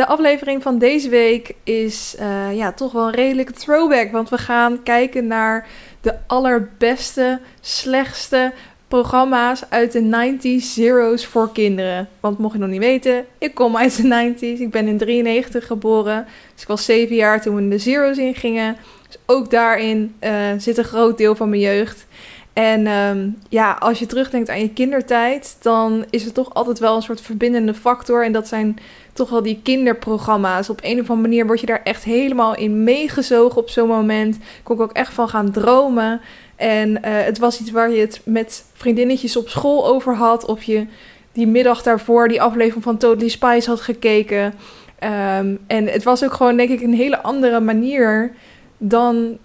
De aflevering van deze week is uh, ja, toch wel een redelijke throwback, want we gaan kijken naar de allerbeste, slechtste programma's uit de 90s Zero's voor kinderen. Want mocht je nog niet weten, ik kom uit de 90s. Ik ben in 93 geboren. Dus ik was 7 jaar toen we de Zero's ingingen. Dus ook daarin uh, zit een groot deel van mijn jeugd. En um, ja, als je terugdenkt aan je kindertijd, dan is er toch altijd wel een soort verbindende factor. En dat zijn toch wel die kinderprogramma's. Op een of andere manier word je daar echt helemaal in meegezogen op zo'n moment. Kon ik ook echt van gaan dromen. En uh, het was iets waar je het met vriendinnetjes op school over had. Of je die middag daarvoor die aflevering van Totally Spice had gekeken. Um, en het was ook gewoon, denk ik, een hele andere manier dan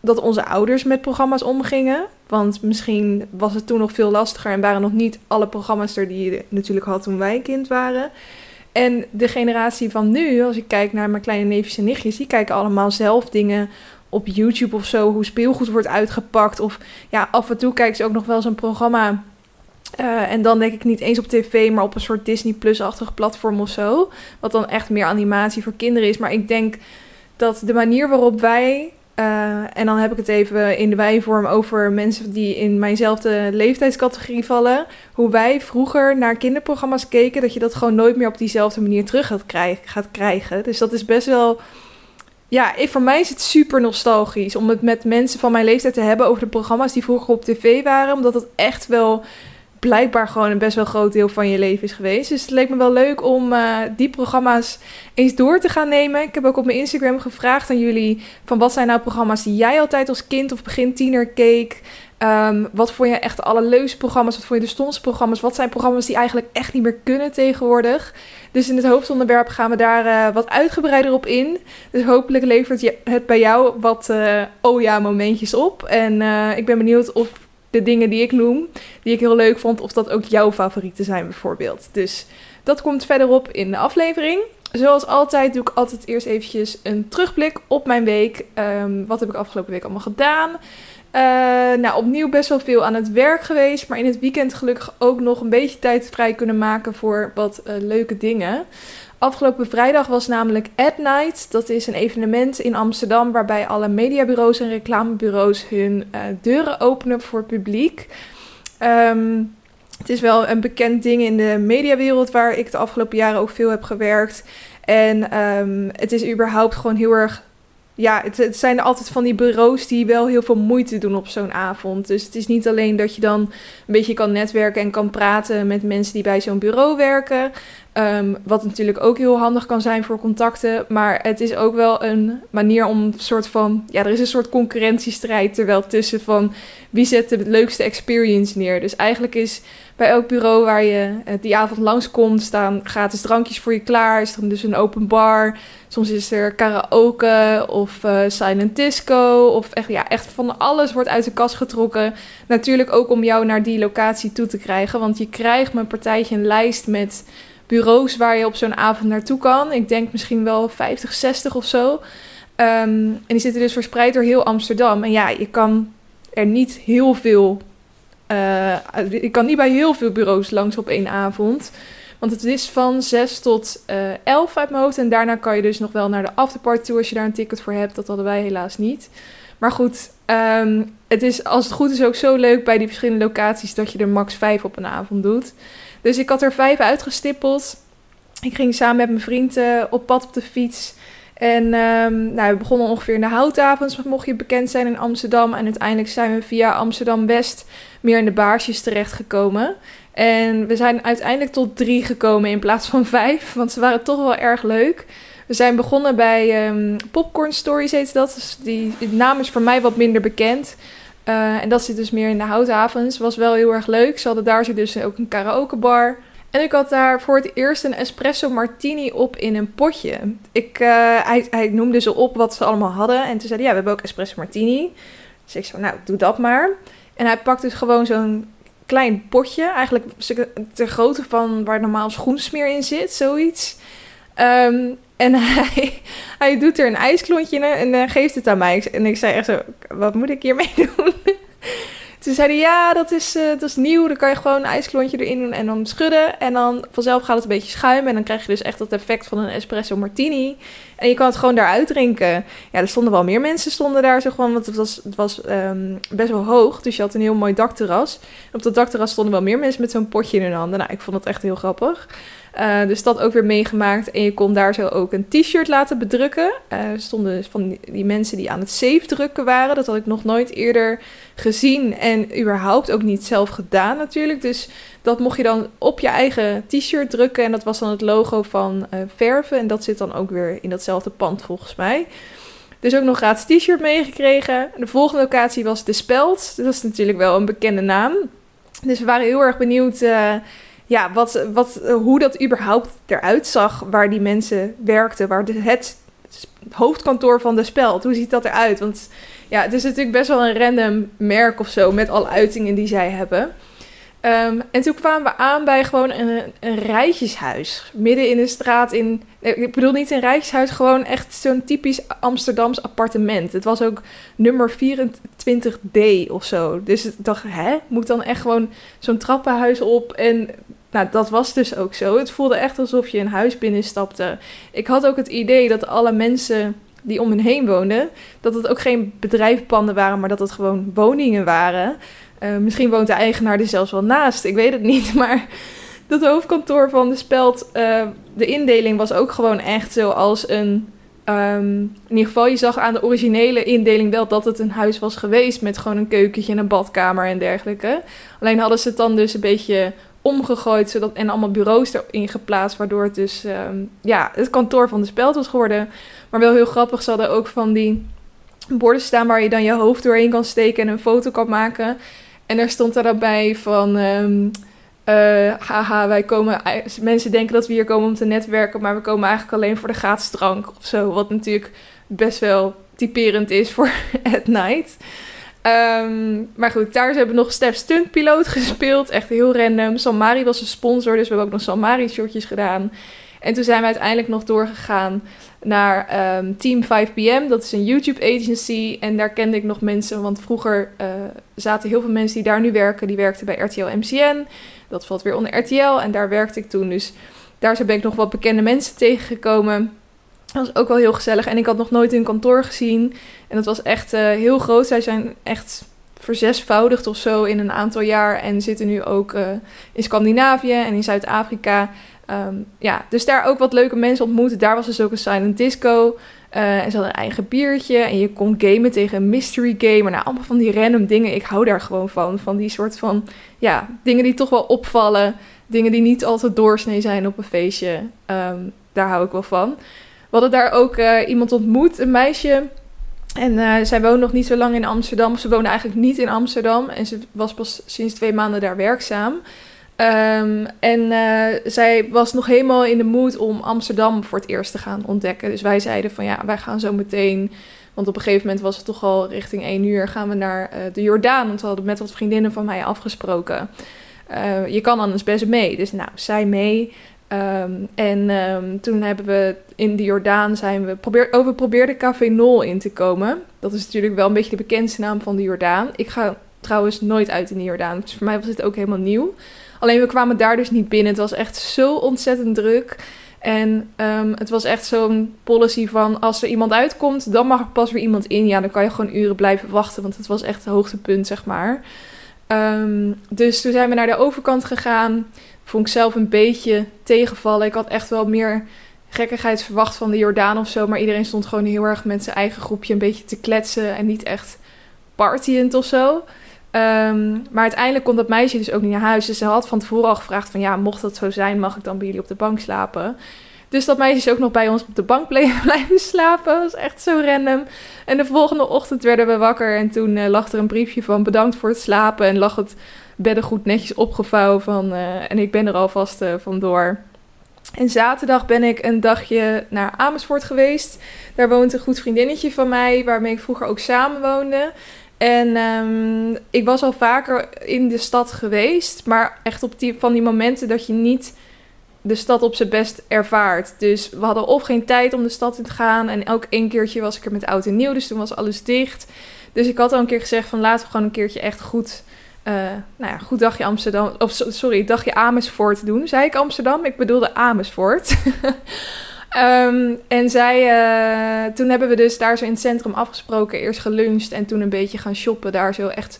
dat onze ouders met programma's omgingen. Want misschien was het toen nog veel lastiger en waren nog niet alle programma's er die je natuurlijk had toen wij kind waren. En de generatie van nu, als ik kijk naar mijn kleine neefjes en nichtjes, die kijken allemaal zelf dingen op YouTube of zo, hoe speelgoed wordt uitgepakt. Of ja, af en toe kijken ze ook nog wel zo'n programma. Uh, en dan denk ik niet eens op tv, maar op een soort Disney Plus-achtig platform of zo. Wat dan echt meer animatie voor kinderen is. Maar ik denk dat de manier waarop wij uh, en dan heb ik het even in de wijvorm over mensen die in mijnzelfde leeftijdscategorie vallen. Hoe wij vroeger naar kinderprogramma's keken, dat je dat gewoon nooit meer op diezelfde manier terug gaat, krijgen. Gaat krijgen. Dus dat is best wel. Ja, voor mij is het super nostalgisch om het met mensen van mijn leeftijd te hebben over de programma's die vroeger op tv waren. Omdat het echt wel blijkbaar gewoon een best wel groot deel van je leven is geweest. Dus het leek me wel leuk om uh, die programma's eens door te gaan nemen. Ik heb ook op mijn Instagram gevraagd aan jullie van wat zijn nou programma's die jij altijd als kind of begin tiener keek. Um, wat vond je echt de allerleukste programma's? Wat vond je de stomste programma's? Wat zijn programma's die eigenlijk echt niet meer kunnen tegenwoordig? Dus in het hoofdonderwerp gaan we daar uh, wat uitgebreider op in. Dus hopelijk levert je het bij jou wat uh, oh ja momentjes op. En ik ben benieuwd of de dingen die ik noem, die ik heel leuk vond, of dat ook jouw favorieten zijn bijvoorbeeld. Dus dat komt verderop in de aflevering. Zoals altijd doe ik altijd eerst eventjes een terugblik op mijn week. Um, wat heb ik afgelopen week allemaal gedaan? Uh, nou, opnieuw best wel veel aan het werk geweest, maar in het weekend gelukkig ook nog een beetje tijd vrij kunnen maken voor wat uh, leuke dingen. Afgelopen vrijdag was namelijk At Night. Dat is een evenement in Amsterdam waarbij alle mediabureaus en reclamebureaus hun uh, deuren openen voor publiek. Um, het is wel een bekend ding in de mediawereld waar ik de afgelopen jaren ook veel heb gewerkt. En um, het is überhaupt gewoon heel erg ja, het, zijn altijd van die bureaus die wel heel veel moeite doen op zo'n avond. Dus het is niet alleen dat je dan een beetje kan netwerken en kan praten met mensen die bij zo'n bureau werken. Um, wat natuurlijk ook heel handig kan zijn voor contacten. Maar het is ook wel een manier om een soort van. Ja, er is een soort concurrentiestrijd terwijl tussen van wie zet de leukste experience neer. Dus eigenlijk is bij elk bureau waar je die avond langskomt, staan gratis drankjes voor je klaar. Is er dus een open bar. Soms is er karaoke of uh, silent disco. Of echt, ja, echt van alles wordt uit de kast getrokken. Natuurlijk ook om jou naar die locatie toe te krijgen. Want je krijgt mijn partijtje een lijst met bureaus waar je op zo'n avond naartoe kan. Ik denk misschien wel 50, 60 of zo. Um, en die zitten dus verspreid door heel Amsterdam. En ja, je kan er niet heel veel. Uh, je kan niet bij heel veel bureaus langs op één avond. Want het is van 6 tot uh, 11 uit mijn hoofd. En daarna kan je dus nog wel naar de afterparty toe als je daar een ticket voor hebt. Dat hadden wij helaas niet. Maar goed, um, het is als het goed is ook zo leuk bij die verschillende locaties dat je er max 5 op een avond doet. Dus ik had er vijf uitgestippeld. Ik ging samen met mijn vriend op pad op de fiets. En um, nou, we begonnen ongeveer in de houtavonds, mocht je bekend zijn in Amsterdam. En uiteindelijk zijn we via Amsterdam-West meer in de baarsjes terechtgekomen. En we zijn uiteindelijk tot drie gekomen in plaats van vijf, want ze waren toch wel erg leuk. We zijn begonnen bij um, Popcorn Stories, heet dat. Dus die, die naam is voor mij wat minder bekend. Uh, en dat zit dus meer in de houthavens. Was wel heel erg leuk. Ze hadden daar dus ook een karaokebar. En ik had daar voor het eerst een espresso martini op in een potje. Ik, uh, hij, hij noemde ze op wat ze allemaal hadden. En toen zei hij, ja, we hebben ook espresso martini. Dus ik zei, nou, doe dat maar. En hij pakt dus gewoon zo'n klein potje. Eigenlijk ter grootte van waar normaal schoensmeer in zit, zoiets. Um, en hij, hij doet er een ijsklontje in en uh, geeft het aan mij. En ik zei echt zo, wat moet ik hiermee doen? Toen zei hij, ja, dat is, uh, dat is nieuw. Dan kan je gewoon een ijsklontje erin doen en dan schudden. En dan vanzelf gaat het een beetje schuimen. En dan krijg je dus echt het effect van een espresso martini. En je kan het gewoon daaruit drinken. Ja, er stonden wel meer mensen stonden daar zo gewoon. Want het was, het was um, best wel hoog. Dus je had een heel mooi dakterras. En op dat dakterras stonden wel meer mensen met zo'n potje in hun handen. Nou, ik vond het echt heel grappig. Uh, dus dat ook weer meegemaakt. En je kon daar zo ook een t-shirt laten bedrukken. Uh, er stonden van die, mensen die aan het safe drukken waren. Dat had ik nog nooit eerder gezien. En überhaupt ook niet zelf gedaan natuurlijk. Dus dat mocht je dan op je eigen t-shirt drukken. En dat was dan het logo van uh, verven. En dat zit dan ook weer in datzelfde pand volgens mij. Dus ook nog gratis t-shirt meegekregen. De volgende locatie was De Speld. Dat is natuurlijk wel een bekende naam. Dus we waren heel erg benieuwd ja, wat, wat, hoe dat überhaupt eruit zag waar die mensen werkten. Waar het hoofdkantoor van de speld, hoe ziet dat eruit? Want ja, het is natuurlijk best wel een random merk of zo met alle uitingen die zij hebben. Um, en toen kwamen we aan bij gewoon een, een rijtjeshuis. Midden in de straat in... Ik bedoel niet een rijtjeshuis, gewoon echt zo'n typisch Amsterdams appartement. Het was ook nummer 24D of zo. Dus ik dacht, hè? Moet dan echt gewoon zo'n trappenhuis op en nou, dat was dus ook zo. Het voelde echt alsof je een huis binnenstapte. Ik had ook het idee dat alle mensen die om hen heen woonden, dat het ook geen bedrijfpanden waren, maar dat het gewoon woningen waren. Uh, misschien woont de eigenaar er zelfs wel naast, ik weet het niet. Maar dat hoofdkantoor van de Speld, uh, de indeling was ook gewoon echt zoals een. Um, in ieder geval, je zag aan de originele indeling wel dat het een huis was geweest met gewoon een keukentje en een badkamer en dergelijke. Alleen hadden ze het dan dus een beetje omgegooid zodat, en allemaal bureaus erin geplaatst, waardoor het dus um, ja, het kantoor van de speld was geworden. Maar wel heel grappig, ze hadden ook van die borden staan waar je dan je hoofd doorheen kan steken en een foto kan maken. En er stond er daarbij van, um, uh, haha, wij komen, mensen denken dat we hier komen om te netwerken, maar we komen eigenlijk alleen voor de gratis drank of zo. Wat natuurlijk best wel typerend is voor at night. Um, maar goed, daar hebben we nog Step Stunt Piloot gespeeld. Echt heel random. Salmari was een sponsor, dus we hebben ook nog Salmari shortjes gedaan. En toen zijn we uiteindelijk nog doorgegaan naar um, Team 5PM. Dat is een YouTube agency. En daar kende ik nog mensen, want vroeger uh, zaten heel veel mensen die daar nu werken. Die werkten bij RTL MCN. Dat valt weer onder RTL en daar werkte ik toen. Dus daar ben ik nog wat bekende mensen tegengekomen. Dat was ook wel heel gezellig. En ik had nog nooit een kantoor gezien. En dat was echt uh, heel groot. Zij zijn echt verzesvoudigd of zo in een aantal jaar. En zitten nu ook uh, in Scandinavië en in Zuid-Afrika. Um, ja, dus daar ook wat leuke mensen ontmoeten. Daar was dus ook een silent disco. Uh, en ze hadden een eigen biertje. En je kon gamen tegen een mystery game. Nou, allemaal van die random dingen. Ik hou daar gewoon van. Van die soort van, ja, dingen die toch wel opvallen. Dingen die niet altijd doorsnee zijn op een feestje. Um, daar hou ik wel van. We hadden daar ook uh, iemand ontmoet, een meisje. En uh, zij woonde nog niet zo lang in Amsterdam. Ze woonde eigenlijk niet in Amsterdam. En ze was pas sinds twee maanden daar werkzaam. Um, en uh, zij was nog helemaal in de mood om Amsterdam voor het eerst te gaan ontdekken. Dus wij zeiden van ja, wij gaan zo meteen. Want op een gegeven moment was het toch al richting één uur. Gaan we naar de Jordaan. Want we hadden met wat vriendinnen van mij afgesproken. Je kan anders best mee. Dus nou, zij mee. Um, en um, toen hebben we in de Jordaan zijn we probeer, oh, probeerden Café Nol in te komen. Dat is natuurlijk wel een beetje de bekendste naam van de Jordaan. Ik ga trouwens nooit uit in de Jordaan. Dus voor mij was het ook helemaal nieuw. Alleen we kwamen daar dus niet binnen. Het was echt zo ontzettend druk. En um, het was echt zo'n policy van als er iemand uitkomt, dan mag er pas weer iemand in. Ja, dan kan je gewoon uren blijven wachten, want het was echt het hoogtepunt, zeg maar. Um, dus toen zijn we naar de overkant gegaan vond ik zelf een beetje tegenvallen. Ik had echt wel meer gekkigheid verwacht van de Jordaan of zo. Maar iedereen stond gewoon heel erg met zijn eigen groepje een beetje te kletsen. En niet echt partyend of zo. Um, maar uiteindelijk kon dat meisje dus ook niet naar huis. Dus ze had van tevoren al gevraagd van... ja, mocht dat zo zijn, mag ik dan bij jullie op de bank slapen? Dus dat meisje is ook nog bij ons op de bank blijven slapen. Dat was echt zo random. En de volgende ochtend werden we wakker en toen uh, lag er een briefje van bedankt voor het slapen. En lag het beddengoed netjes opgevouwen van, uh, en ik ben er alvast uh, vandoor. En zaterdag ben ik een dagje naar Amersfoort geweest. Daar woont een goed vriendinnetje van mij, waarmee ik vroeger ook samen woonde. En um, ik was al vaker in de stad geweest, maar echt op die, van die momenten dat je niet de stad op zijn best ervaart. Dus we hadden of geen tijd om de stad in te gaan. En elk één keertje was ik er met oud en nieuw, dus toen was alles dicht. Dus ik had al een keer gezegd van laten we gewoon een keertje echt goed uh, nou ja, goed dagje Amsterdam, of sorry, dagje Amersfoort doen. Zei ik Amsterdam? Ik bedoelde Amersfoort. um, en zij, uh, toen hebben we dus daar zo in het centrum afgesproken, eerst geluncht en toen een beetje gaan shoppen. Daar zo echt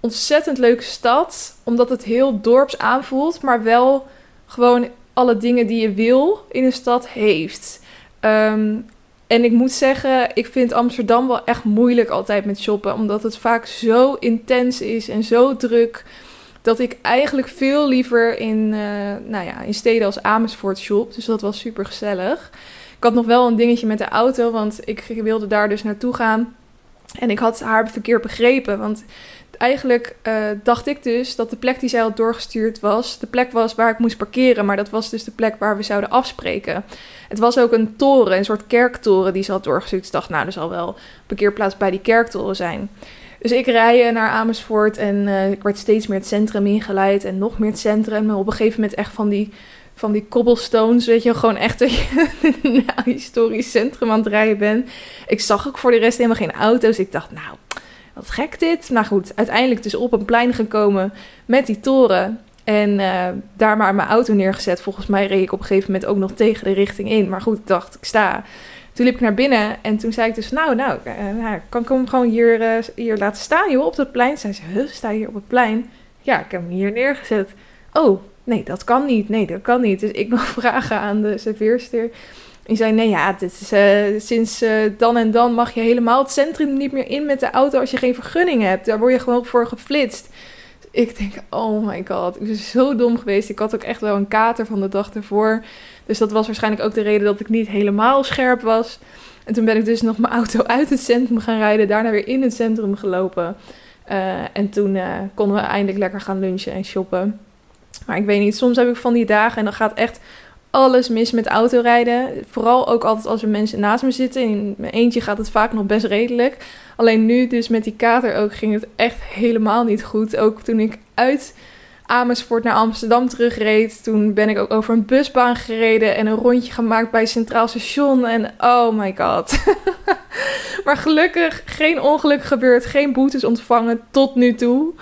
ontzettend leuke stad, omdat het heel dorps aanvoelt, maar wel gewoon alle dingen die je wil in een stad heeft. Um, en ik moet zeggen, ik vind Amsterdam wel echt moeilijk altijd met shoppen. Omdat het vaak zo intens is en zo druk. Dat ik eigenlijk veel liever in, uh, nou ja, in steden als Amersfoort shop. Dus dat was super gezellig. Ik had nog wel een dingetje met de auto, want ik wilde daar dus naartoe gaan. En ik had haar verkeerd begrepen. Want eigenlijk uh, dacht ik dus dat de plek die zij had doorgestuurd was, de plek was waar ik moest parkeren. Maar dat was dus de plek waar we zouden afspreken. Het was ook een toren, een soort kerktoren die ze had doorgestuurd. Ik dacht, nou, er zal wel parkeerplaats bij die kerktoren zijn. Dus ik rij naar Amersfoort en uh, ik werd steeds meer het centrum ingeleid en nog meer het centrum. Maar op een gegeven moment echt van die, van die cobblestones, weet je, gewoon echt dat je een historisch centrum aan het rijden bent. Ik zag ook voor de rest helemaal geen auto's. Ik dacht, nou, wat gek dit. Nou goed, uiteindelijk dus op een plein gekomen met die toren. En uh, daar maar mijn auto neergezet. Volgens mij reed ik op een gegeven moment ook nog tegen de richting in. Maar goed, ik dacht, ik sta. Toen liep ik naar binnen en toen zei ik dus, nou, nou, uh, kan ik hem gewoon hier, uh, hier laten staan, joh, op dat plein? Zei ze, huh, sta hier op het plein? Ja, ik heb hem hier neergezet. Oh, nee, dat kan niet. Nee, dat kan niet. Dus ik nog vragen aan de serveerster. En zei, nee ja, dit is, uh, sinds uh, dan en dan mag je helemaal het centrum niet meer in met de auto als je geen vergunning hebt. Daar word je gewoon voor geflitst. ik denk, oh my god, ik ben zo dom geweest. Ik had ook echt wel een kater van de dag ervoor. Dus dat was waarschijnlijk ook de reden dat ik niet helemaal scherp was. En toen ben ik dus nog mijn auto uit het centrum gaan rijden, daarna weer in het centrum gelopen. Uh, en toen konden we eindelijk lekker gaan lunchen en shoppen. Maar ik weet niet, soms heb ik van die dagen en dan gaat echt alles mis met autorijden. Vooral ook altijd als er mensen naast me zitten. In mijn eentje gaat het vaak nog best redelijk. Alleen nu dus met die kater ook ging het echt helemaal niet goed. Ook toen ik uit Amersfoort naar Amsterdam terugreed. Toen ben ik ook over een busbaan gereden en een rondje gemaakt bij Centraal Station. En oh my god. maar gelukkig geen ongeluk gebeurd, geen boetes ontvangen tot nu toe.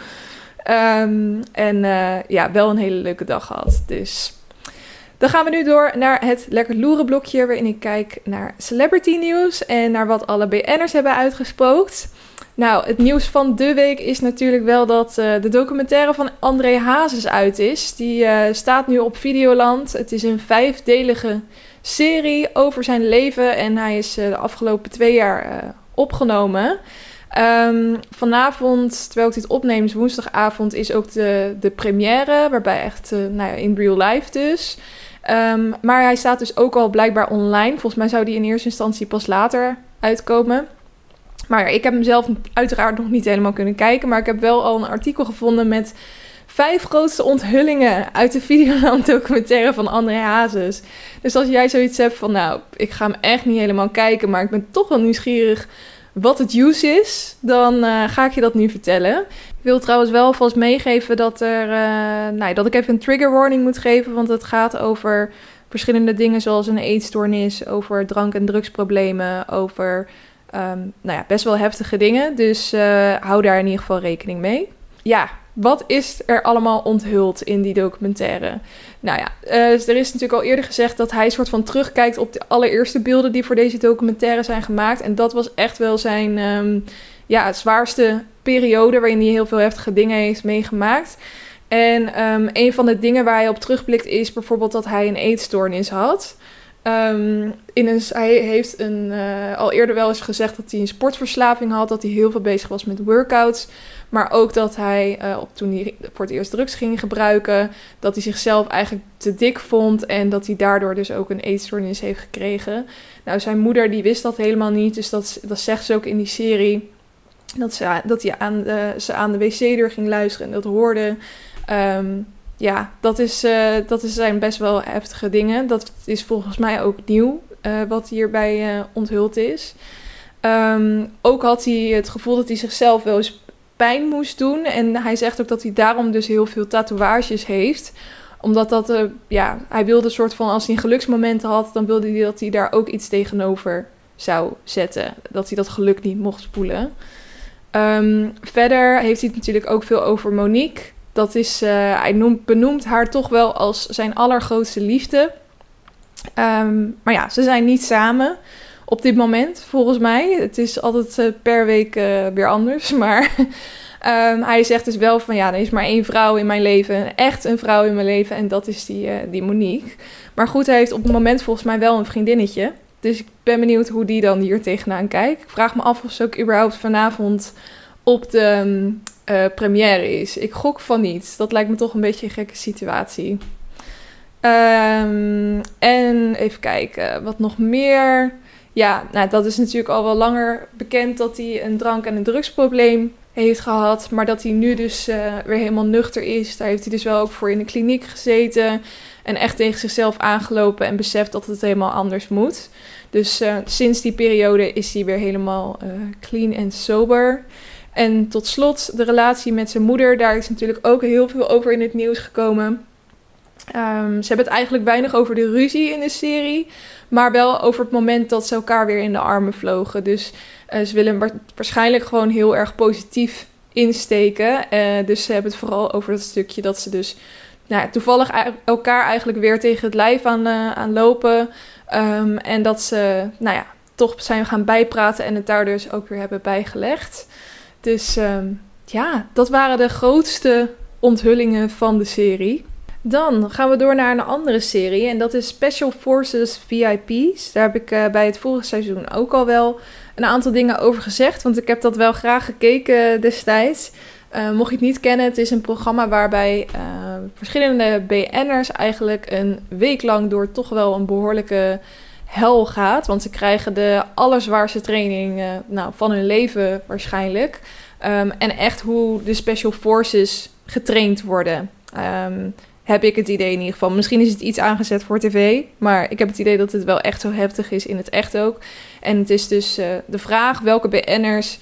Um, en uh, ja, wel een hele leuke dag gehad. Dus dan gaan we nu door naar het lekker loeren blokje waarin ik kijk naar celebrity nieuws en naar wat alle BN'ers hebben uitgespookt. Nou, het nieuws van de week is natuurlijk wel dat uh, de documentaire van André Hazes uit is. Die uh, staat nu op Videoland. Het is een vijfdelige serie over zijn leven en hij is uh, de afgelopen twee jaar opgenomen. Um, vanavond, terwijl ik dit opneem, is woensdagavond, is ook de, de première, waarbij echt nou ja, in real life dus. Um, maar hij staat dus ook al blijkbaar online. Volgens mij zou die in eerste instantie pas later uitkomen. Maar ik heb hem zelf uiteraard nog niet helemaal kunnen kijken. Maar ik heb wel al een artikel gevonden met vijf grootste onthullingen uit de Videoland documentaire van André Hazes. Dus als jij zoiets hebt van, nou, ik ga hem echt niet helemaal kijken, maar ik ben toch wel nieuwsgierig wat het use is, dan uh, ga ik je dat nu vertellen. Ik wil trouwens wel vast meegeven dat, er, uh, nou, dat ik even een trigger warning moet geven, want het gaat over verschillende dingen zoals een eetstoornis, over drank- en drugsproblemen, over um, nou ja, best wel heftige dingen. Dus uh, hou daar in ieder geval rekening mee. Ja, wat is er allemaal onthuld in die documentaire? Nou ja, uh, er is natuurlijk al eerder gezegd dat hij soort van terugkijkt op de allereerste beelden die voor deze documentaire zijn gemaakt. En dat was echt wel zijn um, ja, zwaarste periode waarin hij heel veel heftige dingen heeft meegemaakt. En um, een van de dingen waar hij op terugblikt is bijvoorbeeld dat hij een eetstoornis had. Ehm, in hij heeft een, uh, al eerder wel eens gezegd dat hij een sportverslaving had, dat hij heel veel bezig was met workouts. Maar ook dat hij, uh, op, toen hij voor het eerst drugs ging gebruiken, dat hij zichzelf eigenlijk te dik vond en dat hij daardoor dus ook een eetstoornis heeft gekregen. Nou, zijn moeder die wist dat helemaal niet, dus dat, dat zegt ze ook in die serie. Dat, ze, dat hij aan de, ze aan de wc-deur ging luisteren en dat hoorde. Um, ja, dat, is, uh, dat zijn best wel heftige dingen. Dat is volgens mij ook nieuw, uh, wat hierbij uh, onthuld is. Um, ook had hij het gevoel dat hij zichzelf wel eens pijn moest doen. En hij zegt ook dat hij daarom dus heel veel tatoeages heeft. Omdat dat, ja, hij wilde een soort van, als hij een geluksmomenten had, dan wilde hij dat hij daar ook iets tegenover zou zetten. Dat hij dat geluk niet mocht voelen. Um, verder heeft hij het natuurlijk ook veel over Monique. Dat is, uh, hij noemt, benoemt haar toch wel als zijn allergrootste liefde. Um, maar ja, ze zijn niet samen op dit moment, volgens mij. Het is altijd uh, per week uh, weer anders. Maar um, hij zegt dus wel van ja, er is maar één vrouw in mijn leven. Echt een vrouw in mijn leven. En dat is die, die Monique. Maar goed, hij heeft op het moment volgens mij wel een vriendinnetje. Dus ik ben benieuwd hoe die dan hier tegenaan kijkt. Ik vraag me af of ze ook überhaupt vanavond op de uh, première is. Ik gok van niet. Dat lijkt me toch een beetje een gekke situatie. Um, en even kijken, wat nog meer. Ja, nou, dat is natuurlijk al wel langer bekend dat hij een drank- en een drugsprobleem heeft gehad. Maar dat hij nu dus uh, weer helemaal nuchter is. Daar heeft hij dus wel ook voor in de kliniek gezeten. En echt tegen zichzelf aangelopen en beseft dat het helemaal anders moet. Dus uh, sinds die periode is hij weer helemaal clean en sober. En tot slot de relatie met zijn moeder. Daar is natuurlijk ook heel veel over in het nieuws gekomen. Um, ze hebben het eigenlijk weinig over de ruzie in de serie. Maar wel over het moment dat ze elkaar weer in de armen vlogen. Dus uh, ze willen waarschijnlijk gewoon heel erg positief insteken. Uh, dus ze hebben het vooral over dat stukje dat ze dus nou, toevallig elkaar eigenlijk weer tegen het lijf aan, aan lopen. Um, en dat ze nou ja, toch zijn gaan bijpraten en het daar dus ook weer hebben bijgelegd. Dus um, ja, dat waren de grootste onthullingen van de serie. Dan gaan we door naar een andere serie en dat is Special Forces VIP's. Daar heb ik uh, bij het vorige seizoen ook al wel een aantal dingen over gezegd, want ik heb dat wel graag gekeken destijds. Uh, mocht je het niet kennen, het is een programma waarbij uh, verschillende BN'ers eigenlijk een week lang door toch wel een behoorlijke hel gaat. Want ze krijgen de allerzwaarste training uh, nou, van hun leven waarschijnlijk. Um, en echt hoe de special forces getraind worden. Um, heb ik het idee in ieder geval. Misschien is het iets aangezet voor tv. Maar ik heb het idee dat het wel echt zo heftig is in het echt ook. En het is dus uh, de vraag welke BN'ers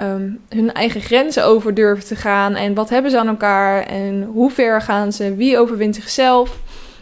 um, hun eigen grenzen over durven te gaan. En wat hebben ze aan elkaar? En hoe ver gaan ze? Wie overwint zichzelf?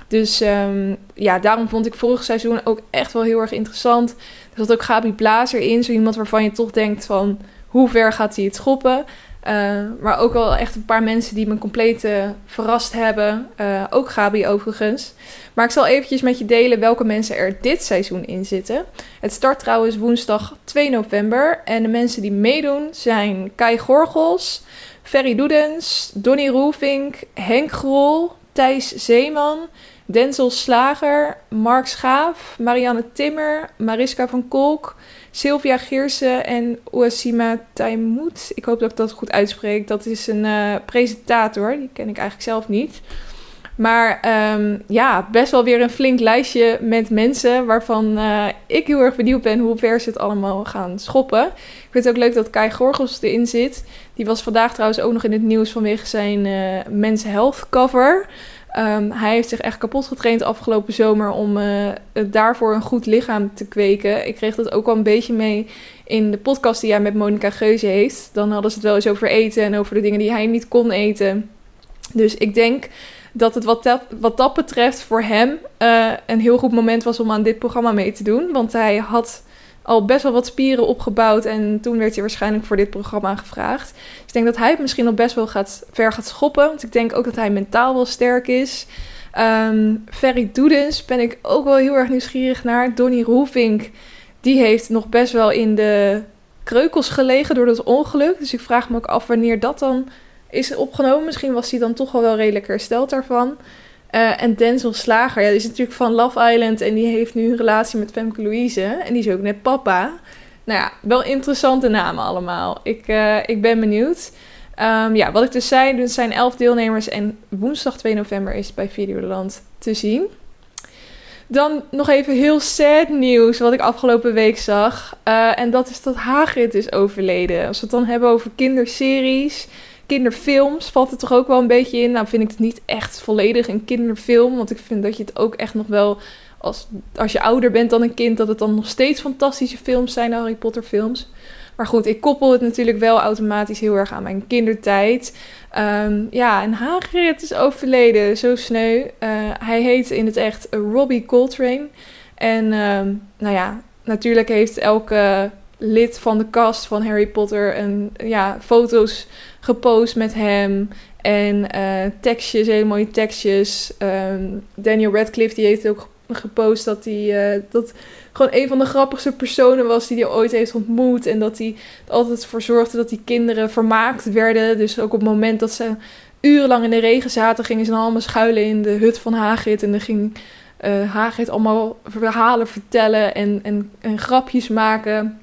Dus um, ja, daarom vond ik vorig seizoen ook echt wel heel erg interessant. Er zat ook Gabi Blazer in, zo iemand waarvan je toch denkt van... hoe ver gaat hij het schoppen? Uh, maar ook wel echt een paar mensen die me compleet uh, verrast hebben. Uh, ook Gabi overigens. Maar ik zal eventjes met je delen welke mensen er dit seizoen in zitten. Het start trouwens woensdag 2 november. En de mensen die meedoen zijn Kai Gorgels, Ferry Doedens, Donny Roelvink, Henk Grol, Thijs Zeeman... Denzel Slager, Mark Schaaf, Marianne Timmer, Mariska van Kolk, Sylvia Geersen en Ouassima Taimout. Ik hoop dat ik dat goed uitspreek. Dat is een uh, presentator, die ken ik eigenlijk zelf niet. Maar um, ja, best wel weer een flink lijstje met mensen waarvan uh, ik heel erg benieuwd ben hoe ver ze het allemaal gaan schoppen. Ik vind het ook leuk dat Kai Gorgels erin zit. Die was vandaag trouwens ook nog in het nieuws vanwege zijn uh, Men's Health cover. Um, hij heeft zich echt kapot getraind afgelopen zomer om uh, daarvoor een goed lichaam te kweken. Ik kreeg dat ook wel een beetje mee in de podcast die hij met Monica Geuze heeft. Dan hadden ze het wel eens over eten en over de dingen die hij niet kon eten. Dus ik denk dat het wat dat, wat dat betreft voor hem uh, een heel goed moment was om aan dit programma mee te doen. Want hij had al best wel wat spieren opgebouwd. En toen werd hij waarschijnlijk voor dit programma gevraagd. Dus ik denk dat hij het misschien nog best wel gaat, ver gaat schoppen. Want ik denk ook dat hij mentaal wel sterk is. Um, Ferry Doedens ben ik ook wel heel erg nieuwsgierig naar. Donny Roelvink, die heeft nog best wel in de kreukels gelegen door dat ongeluk. Dus ik vraag me ook af wanneer dat dan is opgenomen. Misschien was hij dan toch al wel redelijk hersteld daarvan. Uh, en Denzel Slager, ja, die is natuurlijk van Love Island en die heeft nu een relatie met Femke Louise. En die is ook net papa. Nou ja, wel interessante namen allemaal. Ik, uh, ik ben benieuwd. Um, ja, wat ik dus zei, er zijn elf deelnemers en woensdag 2 november is het bij Videoland te zien. Dan nog even heel sad nieuws wat ik afgelopen week zag. Uh, en dat is dat Hagrid is overleden. Als we het dan hebben over kinderseries, kinderfilms, valt het toch ook wel een beetje in. Nou vind ik het niet echt volledig een kinderfilm. Want ik vind dat je het ook echt nog wel, als, als je ouder bent dan een kind, dat het dan nog steeds fantastische films zijn, Harry Potter films. Maar goed, ik koppel het natuurlijk wel automatisch heel erg aan mijn kindertijd. Um, ja, en Hagrid is overleden, zo sneu. Uh, hij heet in het echt Robbie Coltrane. En um, nou ja, natuurlijk heeft elke lid van de cast van Harry Potter een, ja, foto's gepost met hem. En uh, tekstjes, hele mooie tekstjes. Um, Daniel Radcliffe die heeft ook gepost dat hij uh, dat gewoon een van de grappigste personen was die hij ooit heeft ontmoet. En dat hij altijd voor zorgde dat die kinderen vermaakt werden. Dus ook op het moment dat ze urenlang in de regen zaten, gingen ze dan allemaal schuilen in de hut van Hagrid. En dan ging uh, Hagrid allemaal verhalen vertellen en, en, en, grapjes maken.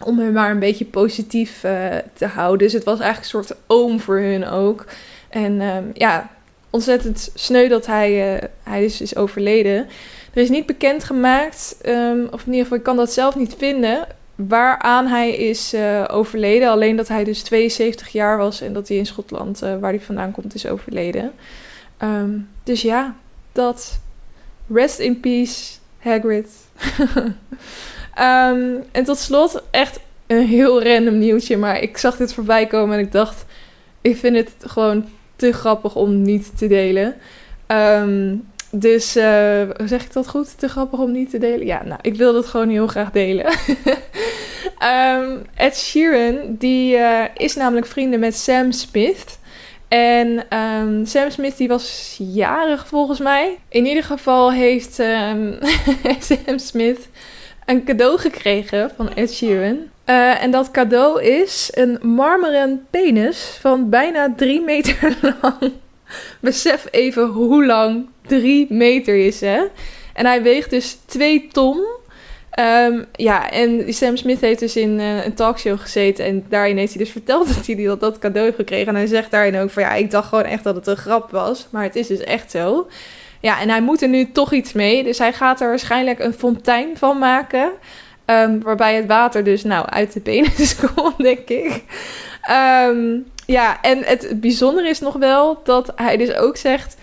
Om hen maar een beetje positief uh, te houden. Dus het was eigenlijk een soort oom voor hun ook. En um, ja, ontzettend sneu dat hij, uh, hij is, overleden. Er is niet bekendgemaakt, um, of in ieder geval, ik kan dat zelf niet vinden, waaraan hij is uh, overleden. Alleen dat hij dus 72 jaar was en dat hij in Schotland, waar hij vandaan komt, is overleden. Um, dus ja, dat. Rest in peace, Hagrid. um, en tot slot, echt een heel random nieuwtje, maar ik zag dit voorbij komen en ik dacht, ik vind het gewoon te grappig om niet te delen. Um, dus uh, zeg ik dat goed? Te grappig om niet te delen? Ja, nou, ik wil dat gewoon heel graag delen. um, Ed Sheeran, die uh, is namelijk vrienden met Sam Smith. En Sam Smith die was jarig volgens mij. In ieder geval heeft Sam Smith een cadeau gekregen van Ed Sheeran. Uh, en dat cadeau is een marmeren penis van bijna drie meter lang. Besef even hoe lang 3 meter is, hè? En hij weegt dus 2 ton. Um, ja, en Sam Smith heeft dus in uh, een talkshow gezeten. En daarin heeft hij dus verteld dat hij dat, dat cadeau heeft gekregen. En hij zegt daarin ook van ja, ik dacht gewoon echt dat het een grap was. Maar het is dus echt zo. Ja, en hij moet er nu toch iets mee. Dus hij gaat er waarschijnlijk een fontein van maken. Um, waarbij het water dus nou uit de penis komt, denk ik. Um, ja, en het bijzondere is nog wel dat hij dus ook zegt...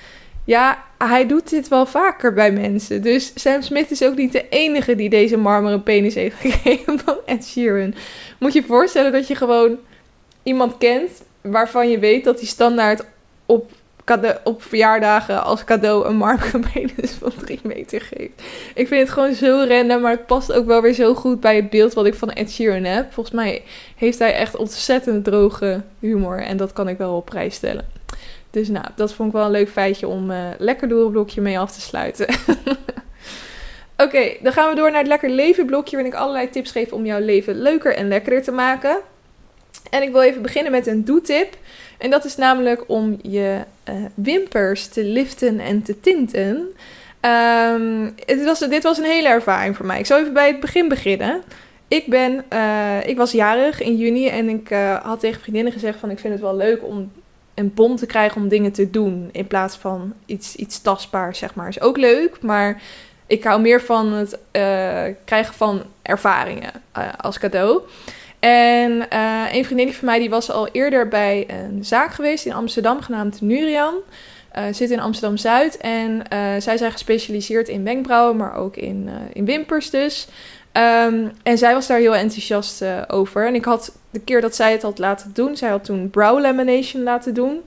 Ja, hij doet dit wel vaker bij mensen. Dus Sam Smith is ook niet de enige die deze marmeren penis heeft gekregen van Ed Sheeran. Moet je je voorstellen dat je gewoon iemand kent waarvan je weet dat hij standaard op, op verjaardagen als cadeau een marmeren van drie meter geeft. Ik vind het gewoon zo random, maar het past ook wel weer zo goed bij het beeld wat ik van Ed Sheeran heb. Volgens mij heeft hij echt ontzettend droge humor en dat kan ik wel op prijs stellen. Dus nou, dat vond ik wel een leuk feitje om uh, lekker door een blokje mee af te sluiten. Oké, dan gaan we door naar het lekker leven blokje waarin ik allerlei tips geef om jouw leven leuker en lekkerder te maken. En ik wil even beginnen met een doe-tip. En dat is namelijk om je uh, wimpers te liften en te tinten. Um, het was, dit was een hele ervaring voor mij. Ik zal even bij het begin beginnen. Ik ben, uh, ik was jarig in juni en ik uh, had tegen vriendinnen gezegd van ik vind het wel leuk om een bon te krijgen om dingen te doen. In plaats van iets, iets tastbaars, zeg maar. Is ook leuk, maar ik hou meer van het krijgen van ervaringen als cadeau. En uh, een vriendin van mij die was al eerder bij een zaak geweest in Amsterdam, genaamd Nurian. zit in Amsterdam Zuid en zij zijn gespecialiseerd in wenkbrauwen, maar ook in, in wimpers dus. Um, en zij was daar heel enthousiast over. En ik had de keer dat zij het had laten doen, zij had toen brow lamination laten doen.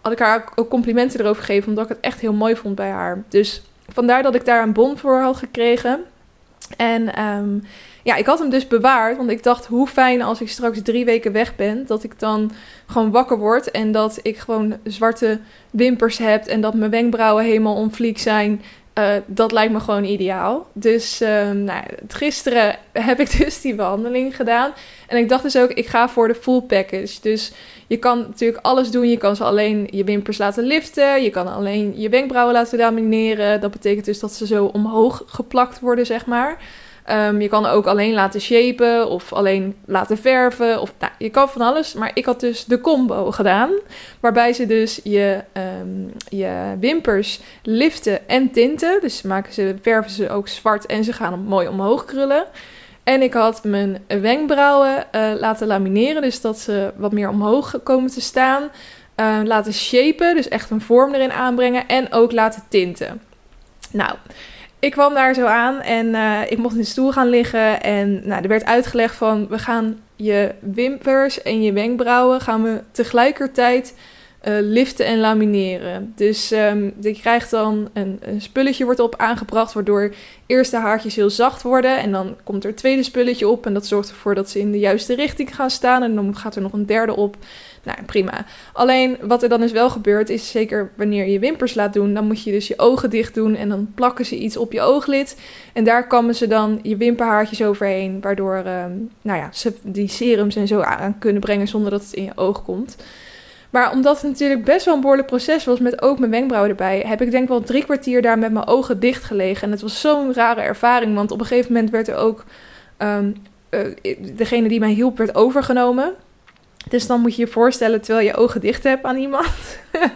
Had ik haar ook complimenten erover gegeven, omdat ik het echt heel mooi vond bij haar. Dus vandaar dat ik daar een bon voor had gekregen. En um, ja, ik had hem dus bewaard, want ik dacht hoe fijn als ik straks drie weken weg ben, dat ik dan gewoon wakker word en dat ik gewoon zwarte wimpers heb en dat mijn wenkbrauwen helemaal onvliek zijn. Uh, dat lijkt me gewoon ideaal. Dus um, nou, gisteren heb ik dus die behandeling gedaan. En ik dacht dus ook, ik ga voor de full package. Dus je kan natuurlijk alles doen. Je kan ze alleen je wimpers laten liften. Je kan alleen je wenkbrauwen laten lamineren. Dat betekent dus dat ze zo omhoog geplakt worden, zeg maar. Um, je kan ook alleen laten shapen of alleen laten verven. Of, nou, je kan van alles. Maar ik had dus de combo gedaan. Waarbij ze dus je, um, je wimpers liften en tinten. Dus maken ze, verven ze ook zwart en ze gaan mooi omhoog krullen. En ik had mijn wenkbrauwen uh, laten lamineren. Dus dat ze wat meer omhoog komen te staan. Uh, laten shapen. Dus echt een vorm erin aanbrengen. En ook laten tinten. Nou ik kwam daar zo aan en uh, ik mocht in de stoel gaan liggen. En nou, er werd uitgelegd van, we gaan je wimpers en je wenkbrauwen gaan we tegelijkertijd uh, liften en lamineren. Dus um, je krijgt dan een, een, spulletje wordt op aangebracht, waardoor eerst de haartjes heel zacht worden. En dan komt er een tweede spulletje op en dat zorgt ervoor dat ze in de juiste richting gaan staan. En dan gaat er nog een derde op. Nou, prima. Alleen wat er dan is wel gebeurd is, zeker wanneer je wimpers laat doen, dan moet je dus je ogen dicht doen en dan plakken ze iets op je ooglid. En daar kammen ze dan je wimperhaartjes overheen, waardoor um, nou ja, ze die serums en zo aan kunnen brengen zonder dat het in je oog komt. Maar omdat het natuurlijk best wel een behoorlijk proces was, met ook mijn wenkbrauwen erbij, heb ik denk wel drie kwartier daar met mijn ogen dicht gelegen. En het was zo'n rare ervaring, want op een gegeven moment werd er ook um, uh, degene die mij hielp, werd overgenomen. Dus dan moet je je voorstellen terwijl je ogen dicht hebt aan iemand.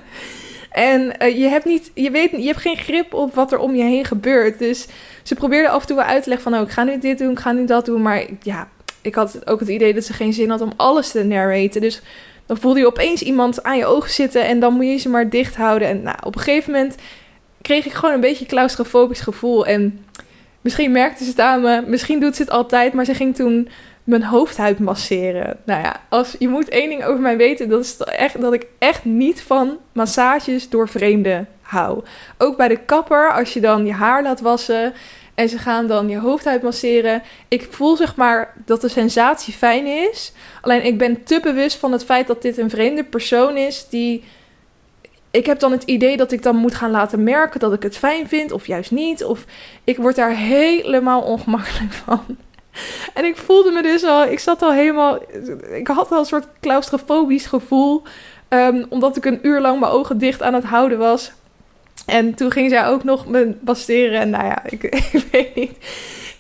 en uh, je hebt niet, je weet, je hebt geen grip op wat er om je heen gebeurt. Dus ze probeerden af en toe wel uit te leggen van, oh, ik ga nu dit doen, ik ga nu dat doen. Maar ja, ik had ook het idee dat ze geen zin had om alles te narraten. Dus dan voelde je opeens iemand aan je ogen zitten en dan moet je ze maar dicht houden. En nou, op een gegeven moment kreeg ik gewoon een beetje claustrofobisch gevoel. En misschien merkte ze het aan me, misschien doet ze het altijd, maar ze ging toen mijn hoofdhuid masseren. Nou ja, als, je moet één ding over mij weten, dat is echt, dat ik echt niet van massages door vreemden hou. Ook bij de kapper, als je dan je haar laat wassen en ze gaan dan je hoofdhuid masseren. Ik voel zeg maar dat de sensatie fijn is. Alleen ik ben te bewust van het feit dat dit een vreemde persoon is die... Ik heb dan het idee dat ik dan moet gaan laten merken dat ik het fijn vind of juist niet. Of ik word daar helemaal ongemakkelijk van. En ik voelde me dus al, ik zat al helemaal, ik had al een soort claustrofobisch gevoel. Um, omdat ik een uur lang mijn ogen dicht aan het houden was. En toen ging zij ook nog me basteren. En nou ja, ik, weet niet.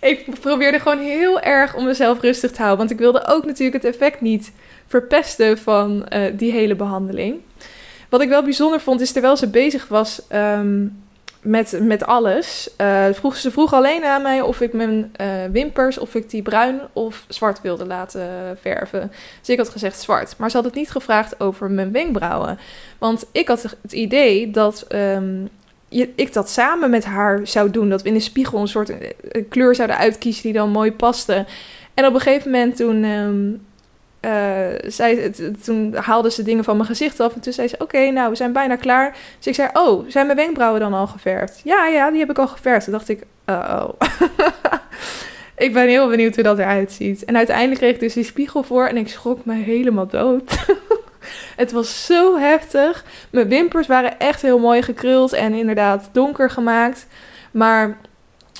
Ik probeerde gewoon heel erg om mezelf rustig te houden. Want ik wilde ook natuurlijk het effect niet verpesten van uh, die hele behandeling. Wat ik wel bijzonder vond, is terwijl ze bezig was um, met, met alles. Uh, vroeg, ze vroeg alleen aan mij of ik mijn uh, wimpers, of ik die bruin of zwart wilde laten verven. Dus ik had gezegd zwart. Maar ze had het niet gevraagd over mijn wenkbrauwen. Want ik had het idee dat je, ik dat samen met haar zou doen. Dat we in de spiegel een soort een kleur zouden uitkiezen die dan mooi paste. En op een gegeven moment toen... Uh, zij, toen haalde ze dingen van mijn gezicht af. En toen zei ze: Oké, nou, we zijn bijna klaar. Dus ik zei: Oh, zijn mijn wenkbrauwen dan al geverfd? Ja, ja, die heb ik al geverfd. Toen dacht ik: Oh. ik ben heel benieuwd hoe dat eruit ziet. En uiteindelijk kreeg ik dus die spiegel voor en ik schrok me helemaal dood. het was zo heftig. Mijn wimpers waren echt heel mooi gekruld en inderdaad donker gemaakt. Maar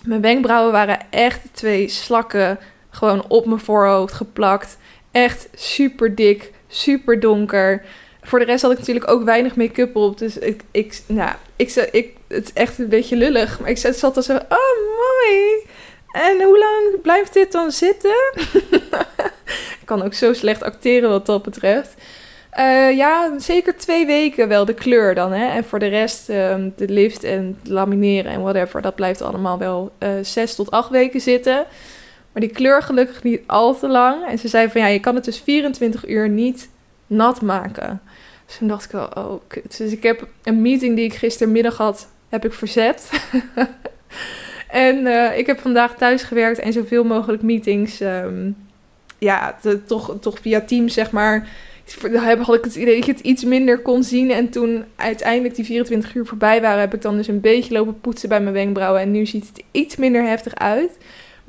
mijn wenkbrauwen waren echt twee slakken gewoon op mijn voorhoofd geplakt. Echt super dik, super donker. Voor de rest had ik natuurlijk ook weinig make-up op. Dus ik, ik, nou, ik, ik, het is echt een beetje lullig. Maar ik zat al zo, oh mooi. En hoe lang blijft dit dan zitten? ik kan ook zo slecht acteren wat dat betreft. Uh, ja, zeker twee weken wel de kleur dan. Hè? En voor de rest, um, de lift en lamineren en whatever, dat blijft allemaal wel uh, zes tot acht weken zitten. Maar die kleur gelukkig niet al te lang. En ze zei van ja, je kan het dus 24 uur niet nat maken. Dus toen dacht ik wel, oh kut. Dus ik heb een meeting die ik gistermiddag had, heb ik verzet. en uh, ik heb vandaag thuis gewerkt en zoveel mogelijk meetings, um, ja, toch, toch via Teams zeg maar. Had ik het idee dat je het iets minder kon zien. En toen uiteindelijk die 24 uur voorbij waren, heb ik dan dus een beetje lopen poetsen bij mijn wenkbrauwen. En nu ziet het iets minder heftig uit.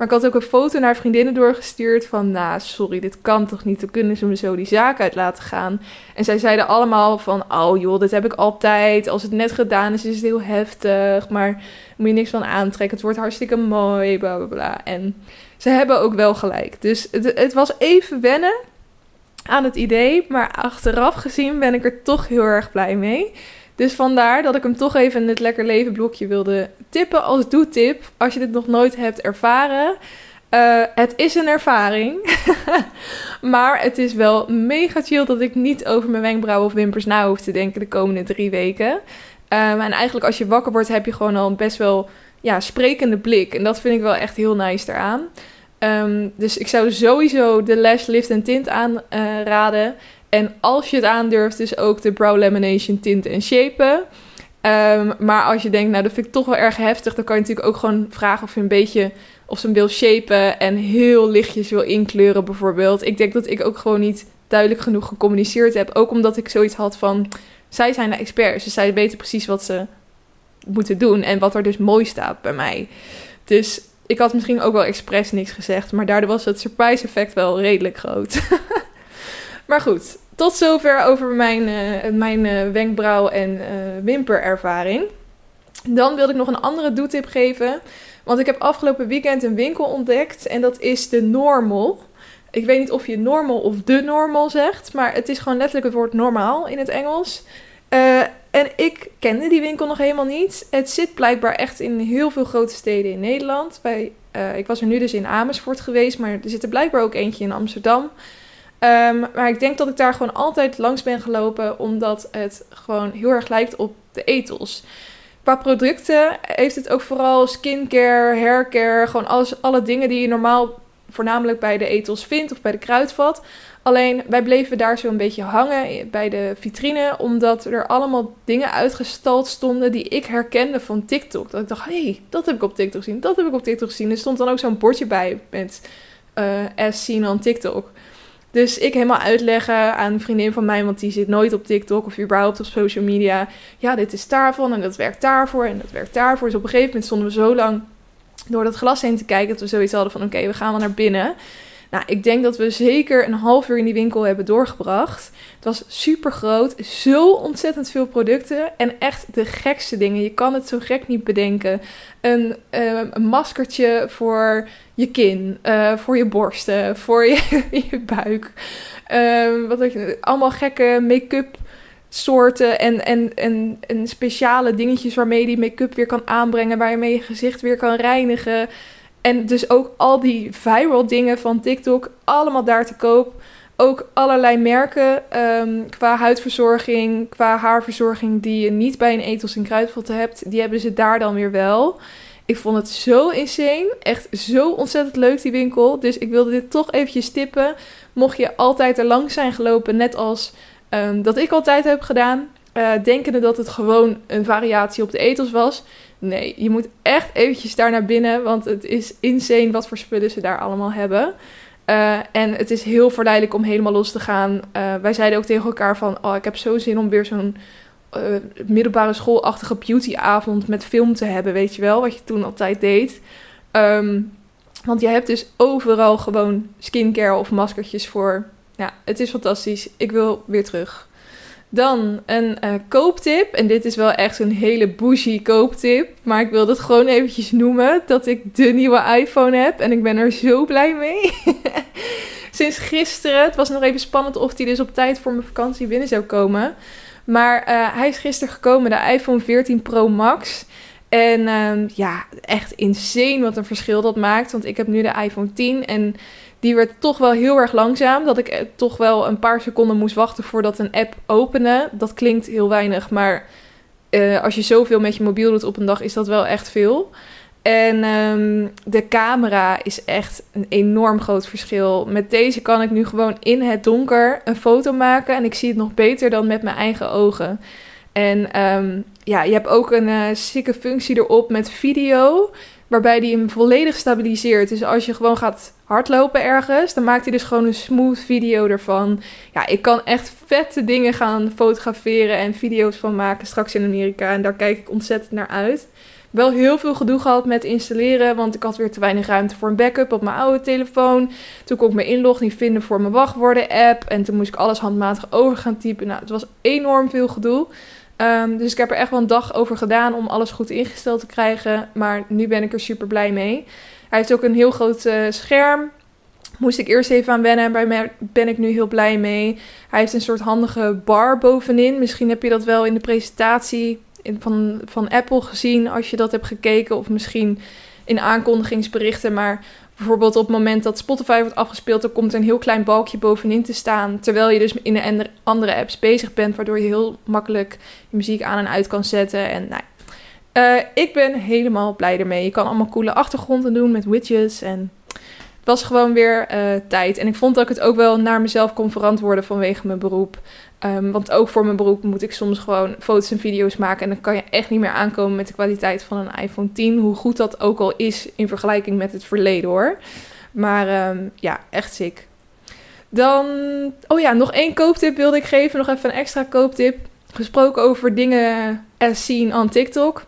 Maar ik had ook een foto naar vriendinnen doorgestuurd van, nou, sorry, dit kan toch niet? Dan kunnen ze me zo die zaak uit laten gaan. En zij zeiden allemaal van, oh joh, dit heb ik altijd. Als het net gedaan is, is het heel heftig. Maar moet je niks van aantrekken. Het wordt hartstikke mooi, bla bla bla. En ze hebben ook wel gelijk. Dus het, het was even wennen aan het idee. Maar achteraf gezien ben ik er toch heel erg blij mee. Dus vandaar dat ik hem toch even in het Lekker Leven blokje wilde tippen als doetip. Als je dit nog nooit hebt ervaren. Uh, het is een ervaring. maar het is wel mega chill dat ik niet over mijn wenkbrauwen of wimpers na hoef te denken de komende drie weken. Um, en eigenlijk als je wakker wordt heb je gewoon al een best wel ja, sprekende blik. En dat vind ik wel echt heel nice eraan. Um, dus ik zou sowieso de Lash Lift en Tint aanraden. En als je het aandurft, dus ook de Brow Lamination tinten en shapen. Um, maar als je denkt, nou dat vind ik toch wel erg heftig, dan kan je natuurlijk ook gewoon vragen of je een beetje of ze hem wil shapen en heel lichtjes wil inkleuren bijvoorbeeld. Ik denk dat ik ook gewoon niet duidelijk genoeg gecommuniceerd heb. Ook omdat ik zoiets had van, zij zijn de experts, dus zij weten precies wat ze moeten doen en wat er dus mooi staat bij mij. Dus ik had misschien ook wel expres niks gezegd, maar daardoor was het surprise effect wel redelijk groot. maar goed, tot zover over mijn, uh, mijn uh, wenkbrauw- en uh, wimperervaring. Dan wilde ik nog een andere doetip geven. Want ik heb afgelopen weekend een winkel ontdekt. En dat is de Normal. Ik weet niet of je normal of de normal zegt. Maar het is gewoon letterlijk het woord normaal in het Engels. en ik kende die winkel nog helemaal niet. Het zit blijkbaar echt in heel veel grote steden in Nederland. Bij, ik was er nu dus in Amersfoort geweest. Maar er zit er blijkbaar ook eentje in Amsterdam. Um, maar ik denk dat ik daar gewoon altijd langs ben gelopen, omdat het gewoon heel erg lijkt op de etels. Qua producten heeft het ook vooral skincare, haircare, gewoon alles, alle dingen die je normaal voornamelijk bij de etels vindt of bij de kruidvat. Alleen wij bleven daar zo een beetje hangen bij de vitrine, omdat er allemaal dingen uitgestald stonden die ik herkende van TikTok. Dat ik dacht, hé, hey, dat heb ik op TikTok gezien, dat heb ik op TikTok gezien. Er stond dan ook zo'n bordje bij met uh, as seen on TikTok. Dus ik helemaal uitleggen aan een vriendin van mij, want die zit nooit op TikTok of überhaupt op social media. Ja, dit is daarvan en dat werkt daarvoor en dat werkt daarvoor. Dus op een gegeven moment stonden we zo lang door dat glas heen te kijken dat we zoiets hadden van oké, we gaan wel naar binnen. Nou, ik denk dat we zeker een half uur in die winkel hebben doorgebracht. Het was super groot, zo ontzettend veel producten en echt de gekste dingen. Je kan het zo gek niet bedenken. Een, uh, een maskertje voor je kin, uh, voor je borsten, voor je, buik. Uh, wat je, allemaal gekke make-up soorten en, en, en, en speciale dingetjes waarmee je die make-up weer kan aanbrengen, waar je mee je gezicht weer kan reinigen. En dus ook al die viral dingen van TikTok, allemaal daar te koop. Ook allerlei merken um, qua huidverzorging, qua haarverzorging die je niet bij een etels en kruidvatten hebt, die hebben ze daar dan weer wel. Ik vond het zo insane. Echt zo ontzettend leuk, die winkel. Dus ik wilde dit toch eventjes tippen. Mocht je altijd er langs zijn gelopen, net als um, dat ik altijd heb gedaan. Uh, denkende dat het gewoon een variatie op de etels was. Nee, je moet echt eventjes daar naar binnen. Want het is insane wat voor spullen ze daar allemaal hebben. Uh, en het is heel verleidelijk om helemaal los te gaan. Uh, wij zeiden ook tegen elkaar van... Oh, ik heb zo zin om weer zo'n uh, middelbare schoolachtige beautyavond met film te hebben, weet je wel, wat je toen altijd deed. Um, want je hebt dus overal gewoon skincare of maskertjes voor. Ja, het is fantastisch. Ik wil weer terug. Dan een uh, kooptip. En dit is wel echt een hele bougie kooptip. Maar ik wil het gewoon eventjes noemen. Dat ik de nieuwe iPhone heb. En ik ben er zo blij mee. Sinds gisteren. Het was nog even spannend of die dus op tijd voor mijn vakantie binnen zou komen. Maar uh, hij is gisteren gekomen, de iPhone 14 Pro Max. En um, ja, echt insane wat een verschil dat maakt. Want ik heb nu de iPhone 10 en die werd toch wel heel erg langzaam. Dat ik eh, toch wel een paar seconden moest wachten voordat een app opende. Dat klinkt heel weinig, maar uh, als je zoveel met je mobiel doet op een dag, is dat wel echt veel. En um, de camera is echt een enorm groot verschil. Met deze kan ik nu gewoon in het donker een foto maken. En ik zie het nog beter dan met mijn eigen ogen. En um, ja, je hebt ook een uh, sikke functie erop met video. Waarbij die hem volledig stabiliseert. Dus als je gewoon gaat hardlopen ergens, dan maakt hij dus gewoon een smooth video ervan. Ja, ik kan echt vette dingen gaan fotograferen en video's van maken straks in Amerika. En daar kijk ik ontzettend naar uit. wel heel veel gedoe gehad met installeren, want ik had weer te weinig ruimte voor een backup op mijn oude telefoon. Toen kon ik mijn inlog niet vinden voor mijn wachtwoorden app en toen moest ik alles handmatig over gaan typen. Nou, het was enorm veel gedoe. Ehm, dus ik heb er echt wel een dag over gedaan om alles goed ingesteld te krijgen. Maar nu ben ik er super blij mee. Hij heeft ook een heel groot uh, scherm. Moest ik eerst even aan wennen. Mij ben ik nu heel blij mee. Hij heeft een soort handige bar bovenin. Misschien heb je dat wel in de presentatie van, van Apple gezien als je dat hebt gekeken. Of misschien in aankondigingsberichten. Maar bijvoorbeeld op het moment dat Spotify wordt afgespeeld, dan komt er een heel klein balkje bovenin te staan. Terwijl je dus in de andere apps bezig bent, waardoor je heel makkelijk je muziek aan en uit kan zetten. En nou, uh, ik ben helemaal blij ermee. Je kan allemaal coole achtergronden doen met widgets en was gewoon weer uh, tijd. En ik vond dat ik het ook wel naar mezelf kon verantwoorden vanwege mijn beroep. Um, want ook voor mijn beroep moet ik soms gewoon foto's en video's maken. En dan kan je echt niet meer aankomen met de kwaliteit van een iPhone 10. Hoe goed dat ook al is in vergelijking met het verleden hoor. Maar um, ja, echt sick. Dan, oh ja, nog één kooptip wilde ik geven. Nog even een extra kooptip. Gesproken over dingen as seen on TikTok.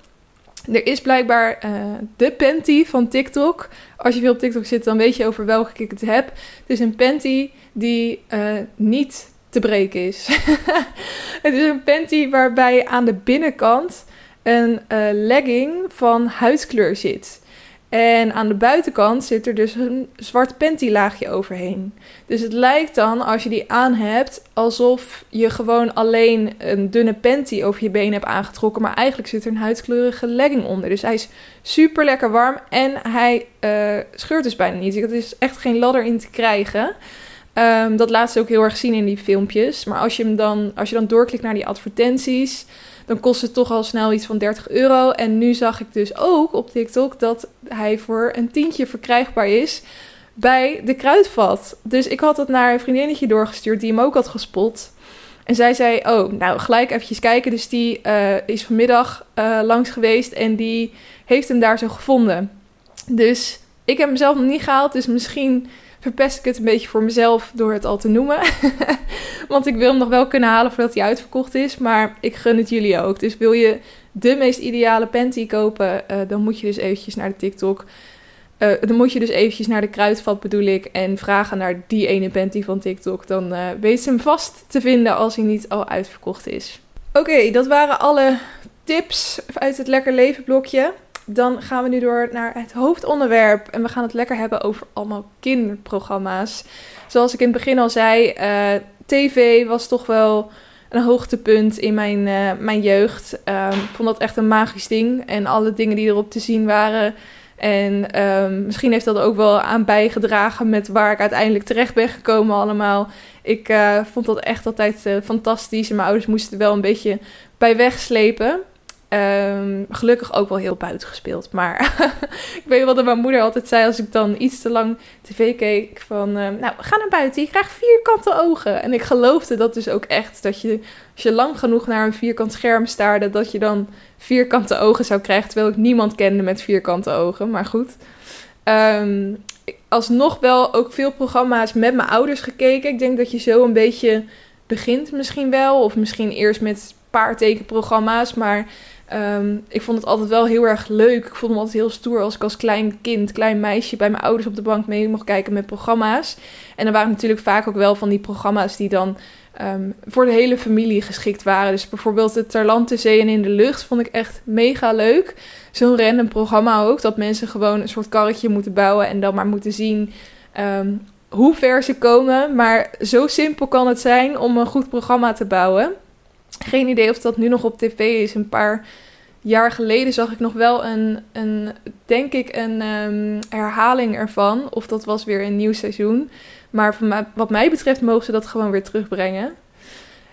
Er is blijkbaar uh, de panty van TikTok. Als je veel op TikTok zit, dan weet je over welke ik het heb. Het is een panty die uh, niet te breken is. het is een panty waarbij aan de binnenkant een uh, legging van huidkleur zit. En aan de buitenkant zit er dus een zwart pantylaagje overheen. Dus het lijkt dan, als je die aan hebt, alsof je gewoon alleen een dunne panty over je been hebt aangetrokken. Maar eigenlijk zit er een huidkleurige legging onder. Dus hij is super lekker warm en hij uh, scheurt dus bijna niet. Er is echt geen ladder in te krijgen. Um, dat laat ze ook heel erg zien in die filmpjes. Maar als je, hem dan, als je dan doorklikt naar die advertenties dan kost het toch al snel iets van 30 euro. En nu zag ik dus ook op TikTok dat hij voor een tientje verkrijgbaar is bij de kruidvat. Dus ik had het naar een vriendinnetje doorgestuurd die hem ook had gespot. En zij zei, oh, nou gelijk eventjes kijken. Dus die uh, is vanmiddag uh, langs geweest en die heeft hem daar zo gevonden. Dus ik heb hem zelf nog niet gehaald, dus misschien verpest ik het een beetje voor mezelf door het al te noemen. Want ik wil hem nog wel kunnen halen voordat hij uitverkocht is. Maar ik gun het jullie ook. Dus wil je de meest ideale panty kopen, uh, dan moet je dus eventjes naar de TikTok. Uh, dan moet je dus eventjes naar de kruidvat bedoel ik. En vragen naar die ene panty van TikTok. Dan uh, weet ze hem vast te vinden als hij niet al uitverkocht is. Oké, dat waren alle tips uit het Lekker Leven blokje dan gaan we nu door naar het hoofdonderwerp. En we gaan het lekker hebben over allemaal kinderprogramma's. Zoals ik in het begin al zei, uh, tv was toch wel een hoogtepunt in mijn, uh, mijn jeugd. Um, ik vond dat echt een magisch ding. En alle dingen die erop te zien waren. En um, misschien heeft dat ook wel aan bijgedragen met waar ik uiteindelijk terecht ben gekomen allemaal. Ik uh, vond dat echt altijd fantastisch. En mijn ouders moesten er wel een beetje bij wegslepen. Um, gelukkig ook wel heel buiten gespeeld. Maar ik weet wel dat mijn moeder altijd zei als ik dan iets te lang tv keek van... Uh, nou, ga naar buiten, je krijgt vierkante ogen. En ik geloofde dat dus ook echt. Dat je, als je lang genoeg naar een vierkant scherm staarde... dat je dan vierkante ogen zou krijgen. Terwijl ik niemand kende met vierkante ogen. Maar goed. Um, alsnog wel ook veel programma's met mijn ouders gekeken. Ik denk dat je zo een beetje begint misschien wel. Of misschien eerst met paartekenprogramma's. Maar Um, ik vond het altijd wel heel erg leuk. Ik vond me altijd heel stoer als ik als klein kind, klein meisje bij mijn ouders op de bank mee mocht kijken met programma's. En er waren natuurlijk vaak ook wel van die programma's die dan um, voor de hele familie geschikt waren. Dus bijvoorbeeld het en in de lucht vond ik echt mega leuk. Zo'n random programma ook, dat mensen gewoon een soort karretje moeten bouwen en dan maar moeten zien um, hoe ver ze komen. Maar zo simpel kan het zijn om een goed programma te bouwen. Geen idee of dat nu nog op tv is. Een paar jaar geleden zag ik nog wel een, een denk ik, een um, herhaling ervan. Of dat was weer een nieuw seizoen. Maar wat mij betreft mogen ze dat gewoon weer terugbrengen.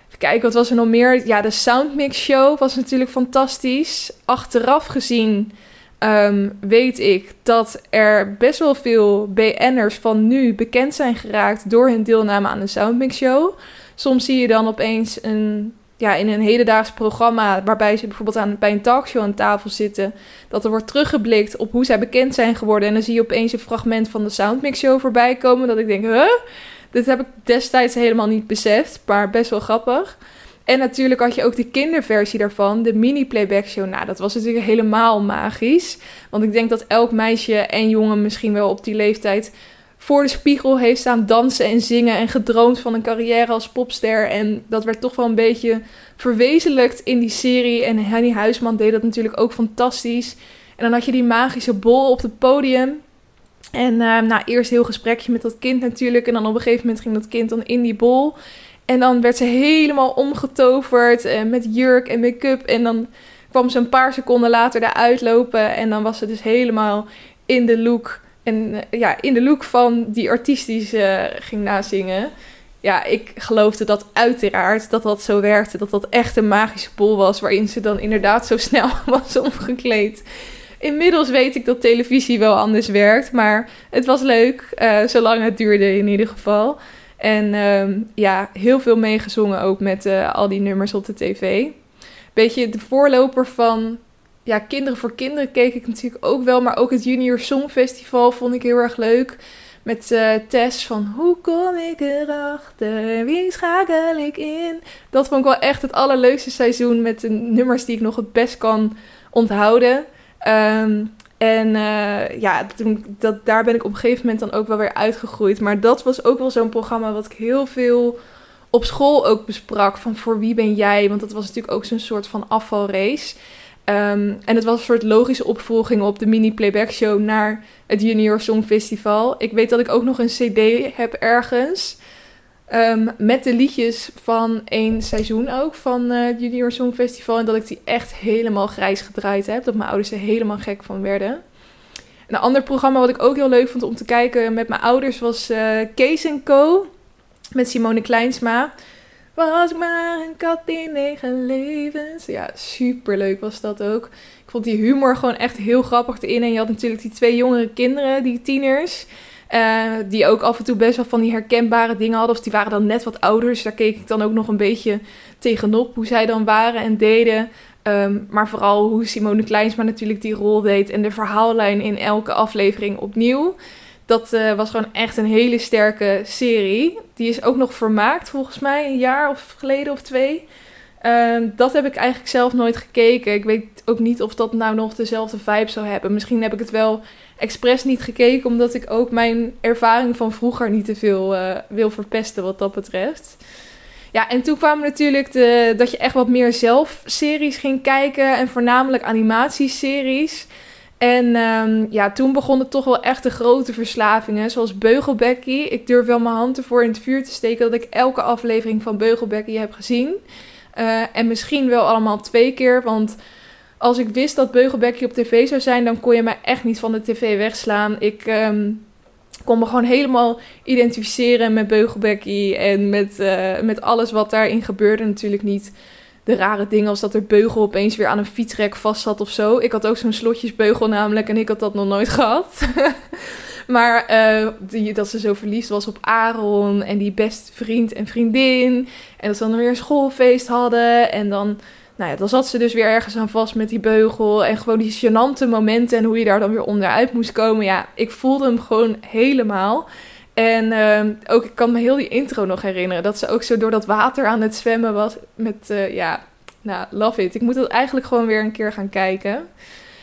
Even kijken, wat was er nog meer? Ja, de Soundmix Show was natuurlijk fantastisch. Achteraf gezien um, weet ik dat er best wel veel BN'ers van nu bekend zijn geraakt door hun deelname aan de Soundmix Show. Soms zie je dan opeens een ja, in een hedendaags programma, waarbij ze bijvoorbeeld aan, bij een talkshow aan tafel zitten, dat er wordt teruggeblikt op hoe zij bekend zijn geworden. En dan zie je opeens een fragment van de Soundmix Show voorbij komen, dat ik denk, huh? Dit heb ik destijds helemaal niet beseft, maar best wel grappig. En natuurlijk had je ook de kinderversie daarvan, de mini-playback show. Nou, dat was natuurlijk helemaal magisch. Want ik denk dat elk meisje en jongen misschien wel op die leeftijd voor de spiegel heeft staan dansen en zingen en gedroomd van een carrière als popster. En dat werd toch wel een beetje verwezenlijkt in die serie. En Henny Huisman deed dat natuurlijk ook fantastisch. En dan had je die magische bol op het podium. En uh, nou, eerst heel gesprekje met dat kind natuurlijk. En dan op een gegeven moment ging dat kind dan in die bol. En dan werd ze helemaal omgetoverd uh, met jurk en make-up. En dan kwam ze een paar seconden later eruit lopen. En dan was ze dus helemaal in de look. En uh, ja, in de look van die artiest die ze ging nazingen. Ja, ik geloofde dat uiteraard dat dat zo werkte. Dat dat echt een magische bol was. Waarin ze dan inderdaad zo snel was omgekleed. Inmiddels weet ik dat televisie wel anders werkt. Maar het was leuk, uh, zolang het duurde in ieder geval. En um, ja, heel veel meegezongen ook met al die nummers op de tv. Beetje de voorloper van ja, Kinderen voor Kinderen keek ik natuurlijk ook wel. Maar ook het Junior Songfestival vond ik heel erg leuk. Met uh, Tess van hoe kom ik erachter, wie schakel ik in. Dat vond ik wel echt het allerleukste seizoen met de nummers die ik nog het best kan onthouden. Um, en uh, ja, dat, daar ben ik op een gegeven moment dan ook wel weer uitgegroeid. Maar dat was ook wel zo'n programma wat ik heel veel op school ook besprak. Van voor wie ben jij? Want dat was natuurlijk ook zo'n soort van afvalrace. Um, en het was een soort logische opvolging op de mini-playback show naar het Junior Songfestival. Ik weet dat ik ook nog een CD heb ergens. Um, met de liedjes van één seizoen ook van uh, het Junior Songfestival. En dat ik die echt helemaal grijs gedraaid heb. Dat mijn ouders er helemaal gek van werden. Een ander programma wat ik ook heel leuk vond om te kijken met mijn ouders was uh, Kees Co. Met Simone Kleinsma. Was maar een kat in negen levens. Ja, super leuk was dat ook. Ik vond die humor gewoon echt heel grappig erin. En je had natuurlijk die twee jongere kinderen, die tieners. Uh, die ook af en toe best wel van die herkenbare dingen hadden. Of die waren dan net wat ouder. Dus daar keek ik dan ook nog een beetje tegenop. Hoe zij dan waren en deden. Um, maar vooral hoe Simone Kleinsma natuurlijk die rol deed. En de verhaallijn in elke aflevering opnieuw. Dat uh, was gewoon echt een hele sterke serie. Die is ook nog vermaakt volgens mij een jaar of geleden of twee. Uh, dat heb ik eigenlijk zelf nooit gekeken. Ik weet ook niet of dat nou nog dezelfde vibe zou hebben. Misschien heb ik het wel expres niet gekeken, omdat ik ook mijn ervaring van vroeger niet te veel uh, wil verpesten wat dat betreft. Ja, en toen kwam natuurlijk de, dat je echt wat meer zelf series ging kijken en voornamelijk animatieseries. En um, ja, toen begonnen toch wel echt de grote verslavingen, zoals Beugelbecky. Ik durf wel mijn hand ervoor in het vuur te steken dat ik elke aflevering van Beugelbecky heb gezien. Uh, en misschien wel allemaal twee keer, want als ik wist dat Beugelbecky op tv zou zijn, dan kon je mij echt niet van de tv wegslaan. Ik um, kon me gewoon helemaal identificeren met Beugelbecky en met, uh, met alles wat daarin gebeurde. Natuurlijk niet de rare dingen als dat er beugel opeens weer aan een fietsrek vast zat of zo. Ik had ook zo'n slotjesbeugel namelijk en ik had dat nog nooit gehad. maar uh, die, dat ze zo verliefd was op Aaron en die best vriend en vriendin. En dat ze dan weer een schoolfeest hadden en dan nou ja, dan zat ze dus weer ergens aan vast met die beugel. En gewoon die gênante momenten en hoe je daar dan weer onderuit moest komen. Ja, ik voelde hem gewoon helemaal. En uh, ook, ik kan me heel die intro nog herinneren. Dat ze ook zo door dat water aan het zwemmen was. Met, uh, ja, nou, love it. Ik moet het eigenlijk gewoon weer een keer gaan kijken.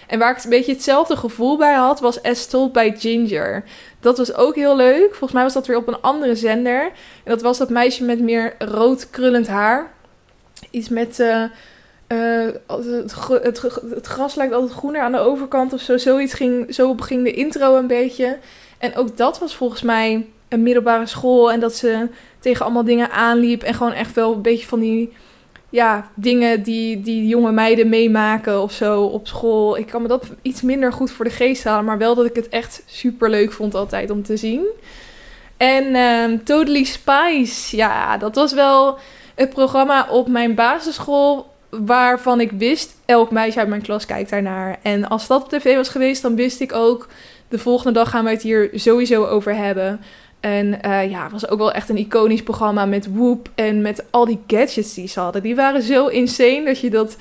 En waar ik een beetje hetzelfde gevoel bij had, was As Told by Ginger. Dat was ook heel leuk. Volgens mij was dat weer op een andere zender. En dat was dat meisje met meer rood krullend haar. Iets met... Uh, het, het, het, gras lijkt altijd groener aan de overkant of zo. Zoiets ging, zo ging de intro een beetje. En ook dat was volgens mij een middelbare school. En dat ze tegen allemaal dingen aanliep. En gewoon echt wel een beetje van die ja, dingen die, die jonge meiden meemaken of zo op school. Ik kan me dat iets minder goed voor de geest halen. Maar wel dat ik het echt super leuk vond altijd om te zien. En um, Totally Spice, ja, dat was wel het programma op mijn basisschool waarvan ik wist, elk meisje uit mijn klas kijkt daarnaar. En als dat tv was geweest, dan wist ik ook, de volgende dag gaan we het hier sowieso over hebben. En uh, ja, het was ook wel echt een iconisch programma met Whoop en met al die gadgets die ze hadden. Die waren zo insane dat je dat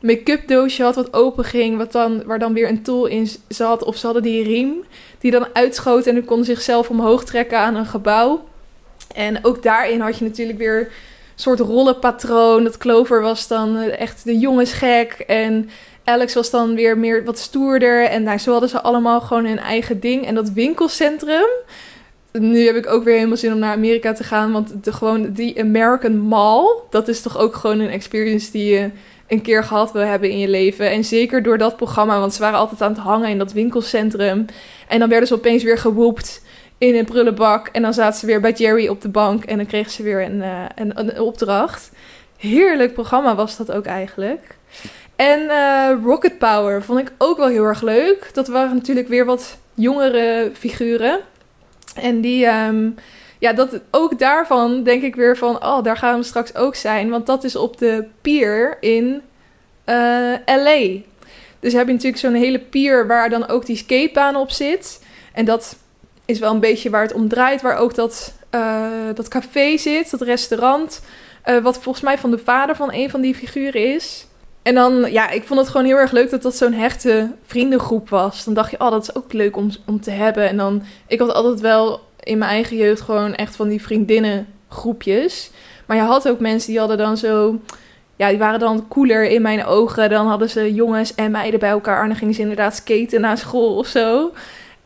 make-up doosje had wat open ging, wat dan, waar dan weer een tool in zat. Of ze hadden die riem die dan uitschoot en dan kon zichzelf omhoog trekken aan een gebouw. En ook daarin had je natuurlijk weer soort rollenpatroon. Dat Clover was dan echt de jongensgek en Alex was dan weer meer wat stoerder. En nou, zo hadden ze allemaal gewoon hun eigen ding. En dat winkelcentrum, nu heb ik ook weer helemaal zin om naar Amerika te gaan. Want de, gewoon die American Mall, dat is toch ook gewoon een experience die je een keer gehad wil hebben in je leven. En zeker door dat programma, want ze waren altijd aan het hangen in dat winkelcentrum. En dan werden ze opeens weer gewoept in een prullenbak. En dan zaten ze weer bij Jerry op de bank en dan kregen ze weer een, uh, een, opdracht. Heerlijk programma was dat ook eigenlijk. En uh, Rocket Power vond ik ook wel heel erg leuk. Dat waren natuurlijk weer wat jongere figuren. En die, um, ja, dat, ook daarvan denk ik weer van, oh, daar gaan we straks ook zijn. Want dat is op de pier in uh, eh, LA. Dus heb je natuurlijk zo'n hele pier waar dan ook die skatebaan op zit. En dat is wel een beetje waar het om draait. Waar ook dat, uh, dat café zit, dat restaurant. Uh, wat volgens mij van de vader van een van die figuren is. En dan, ja, ik vond het gewoon heel erg leuk dat dat zo'n hechte vriendengroep was. Dan dacht je, oh, dat is ook leuk om, om te hebben. En dan, ik had altijd wel in mijn eigen jeugd gewoon echt van die vriendinnengroepjes. Maar je had ook mensen die hadden dan zo, ja, die waren dan cooler in mijn ogen. Dan hadden ze jongens en meiden bij elkaar. En dan gingen ze inderdaad skaten na school of zo.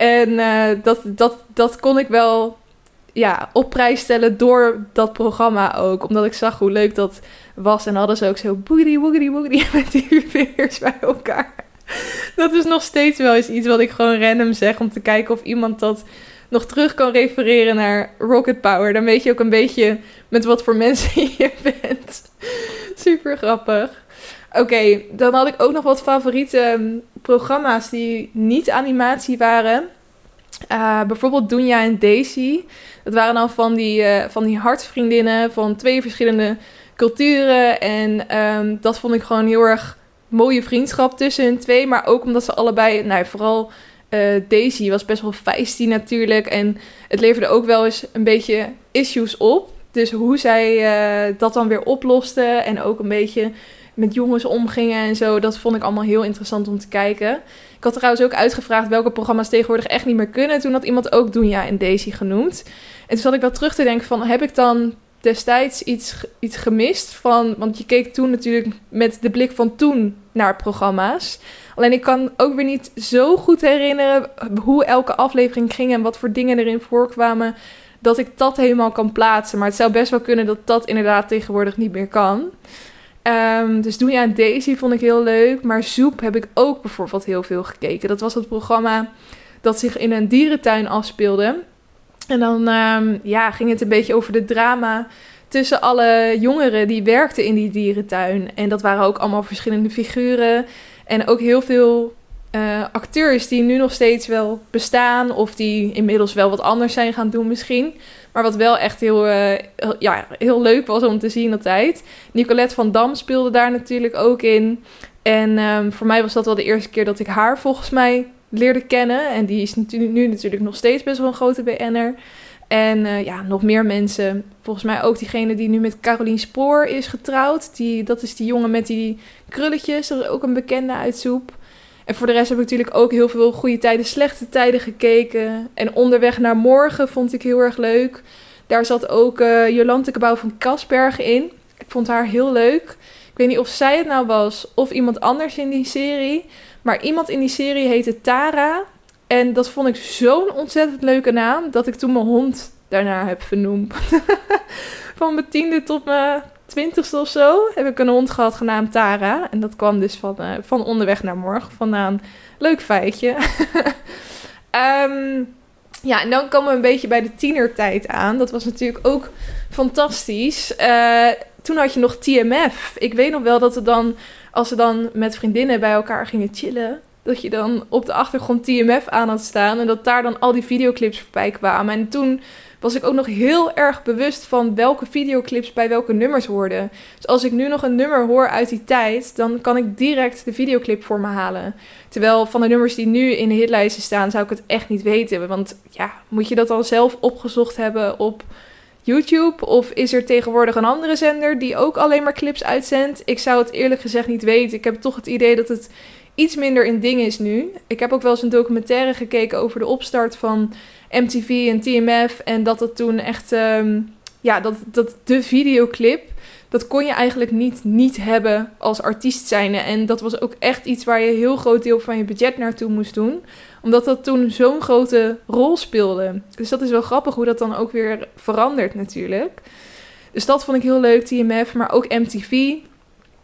En uh, dat, dat, dat kon ik wel ja, op prijs stellen door dat programma ook. Omdat ik zag hoe leuk dat was. En hadden ze ook zo boogity, boogity, boogity met die vingers bij elkaar. Dat is nog steeds wel eens iets wat ik gewoon random zeg om te kijken of iemand dat nog terug kan refereren naar Rocket Power. Dan weet je ook een beetje met wat voor mensen je bent. Super grappig. Oké, dan had ik ook nog wat favoriete ehm, programma's die niet animatie waren. Uh, bijvoorbeeld Dunja en Daisy. Dat waren dan van die, uh, van die hartsvriendinnen van twee verschillende culturen. En um, dat vond ik gewoon heel erg mooie vriendschap tussen hun twee. Maar ook omdat ze allebei, nou vooral uh, Daisy was best wel feisty natuurlijk. En het leverde ook wel eens een beetje issues op. Dus hoe zij dat dan weer oploste en ook een beetje met jongens omgingen en zo, dat vond ik allemaal heel interessant om te kijken. Ik had trouwens ook uitgevraagd welke programma's tegenwoordig echt niet meer kunnen. Toen had iemand ook Doenja en Daisy genoemd. En toen zat ik wel terug te denken van, heb ik dan destijds iets, iets gemist van... Want je keek toen natuurlijk met de blik van toen naar programma's. Alleen ik kan ook weer niet zo goed herinneren hoe elke aflevering ging... en wat voor dingen erin voorkwamen, dat ik dat helemaal kan plaatsen. Maar het zou best wel kunnen dat dat inderdaad tegenwoordig niet meer kan. Um, dus Doe je aan Daisy vond ik heel leuk. Maar Zoep heb ik ook bijvoorbeeld heel veel gekeken. Dat was het programma dat zich in een dierentuin afspeelde. En dan um, ja, ging het een beetje over de drama tussen alle jongeren die werkten in die dierentuin. En dat waren ook allemaal verschillende figuren. En ook heel veel uh, acteurs die nu nog steeds wel bestaan. Of die inmiddels wel wat anders zijn gaan doen misschien. Maar wat wel echt heel, uh, ja, heel leuk was om te zien altijd. Nicolette van Dam speelde daar natuurlijk ook in. En um, voor mij was dat wel de eerste keer dat ik haar volgens mij leerde kennen. En die is natuurlijk, nu natuurlijk nog steeds best wel een grote BN'er. En uh, ja, nog meer mensen. Volgens mij ook diegene die nu met Carolien Spoor is getrouwd. Die, dat is die jongen met die krulletjes. Dat is ook een bekende uit Soep. En voor de rest heb ik natuurlijk ook heel veel goede tijden, slechte tijden gekeken. En onderweg naar morgen vond ik heel erg leuk. Daar zat ook uh, Jolante Cabau van Kasberg in. Ik vond haar heel leuk. Ik weet niet of zij het nou was of iemand anders in die serie. Maar iemand in die serie heette Tara. En dat vond ik zo'n ontzettend leuke naam dat ik toen mijn hond daarna heb vernoemd. Van mijn tiende tot mijn twintigste of zo heb ik een hond gehad genaamd Tara. En dat kwam dus van, uh, van onderweg naar morgen vandaan. Leuk feitje. um, ja, en dan komen we een beetje bij de tienertijd aan. Dat was natuurlijk ook fantastisch. Uh, toen had je nog TMF. Ik weet nog wel dat er dan, als ze dan met vriendinnen bij elkaar gingen chillen, dat je dan op de achtergrond TMF aan had staan en dat daar dan al die videoclips voorbij kwamen. En toen was ik ook nog heel erg bewust van welke videoclips bij welke nummers hoorden. Dus als ik nu nog een nummer hoor uit die tijd, dan kan ik direct de videoclip voor me halen. Terwijl van de nummers die nu in de hitlijsten staan, zou ik het echt niet weten. Want ja, moet je dat dan zelf opgezocht hebben op YouTube? Of is er tegenwoordig een andere zender die ook alleen maar clips uitzendt? Ik zou het eerlijk gezegd niet weten. Ik heb toch het idee dat het iets minder in ding is nu. Ik heb ook wel eens een documentaire gekeken over de opstart van MTV en TMF. En dat het toen echt, um, ja, dat, dat de videoclip dat kon je eigenlijk niet niet hebben als artiest zijnde. En dat was ook echt iets waar je een heel groot deel van je budget naartoe moest doen. Omdat dat toen zo'n grote rol speelde. Dus dat is wel grappig hoe dat dan ook weer verandert natuurlijk. Dus dat vond ik heel leuk, TMF, maar ook MTV.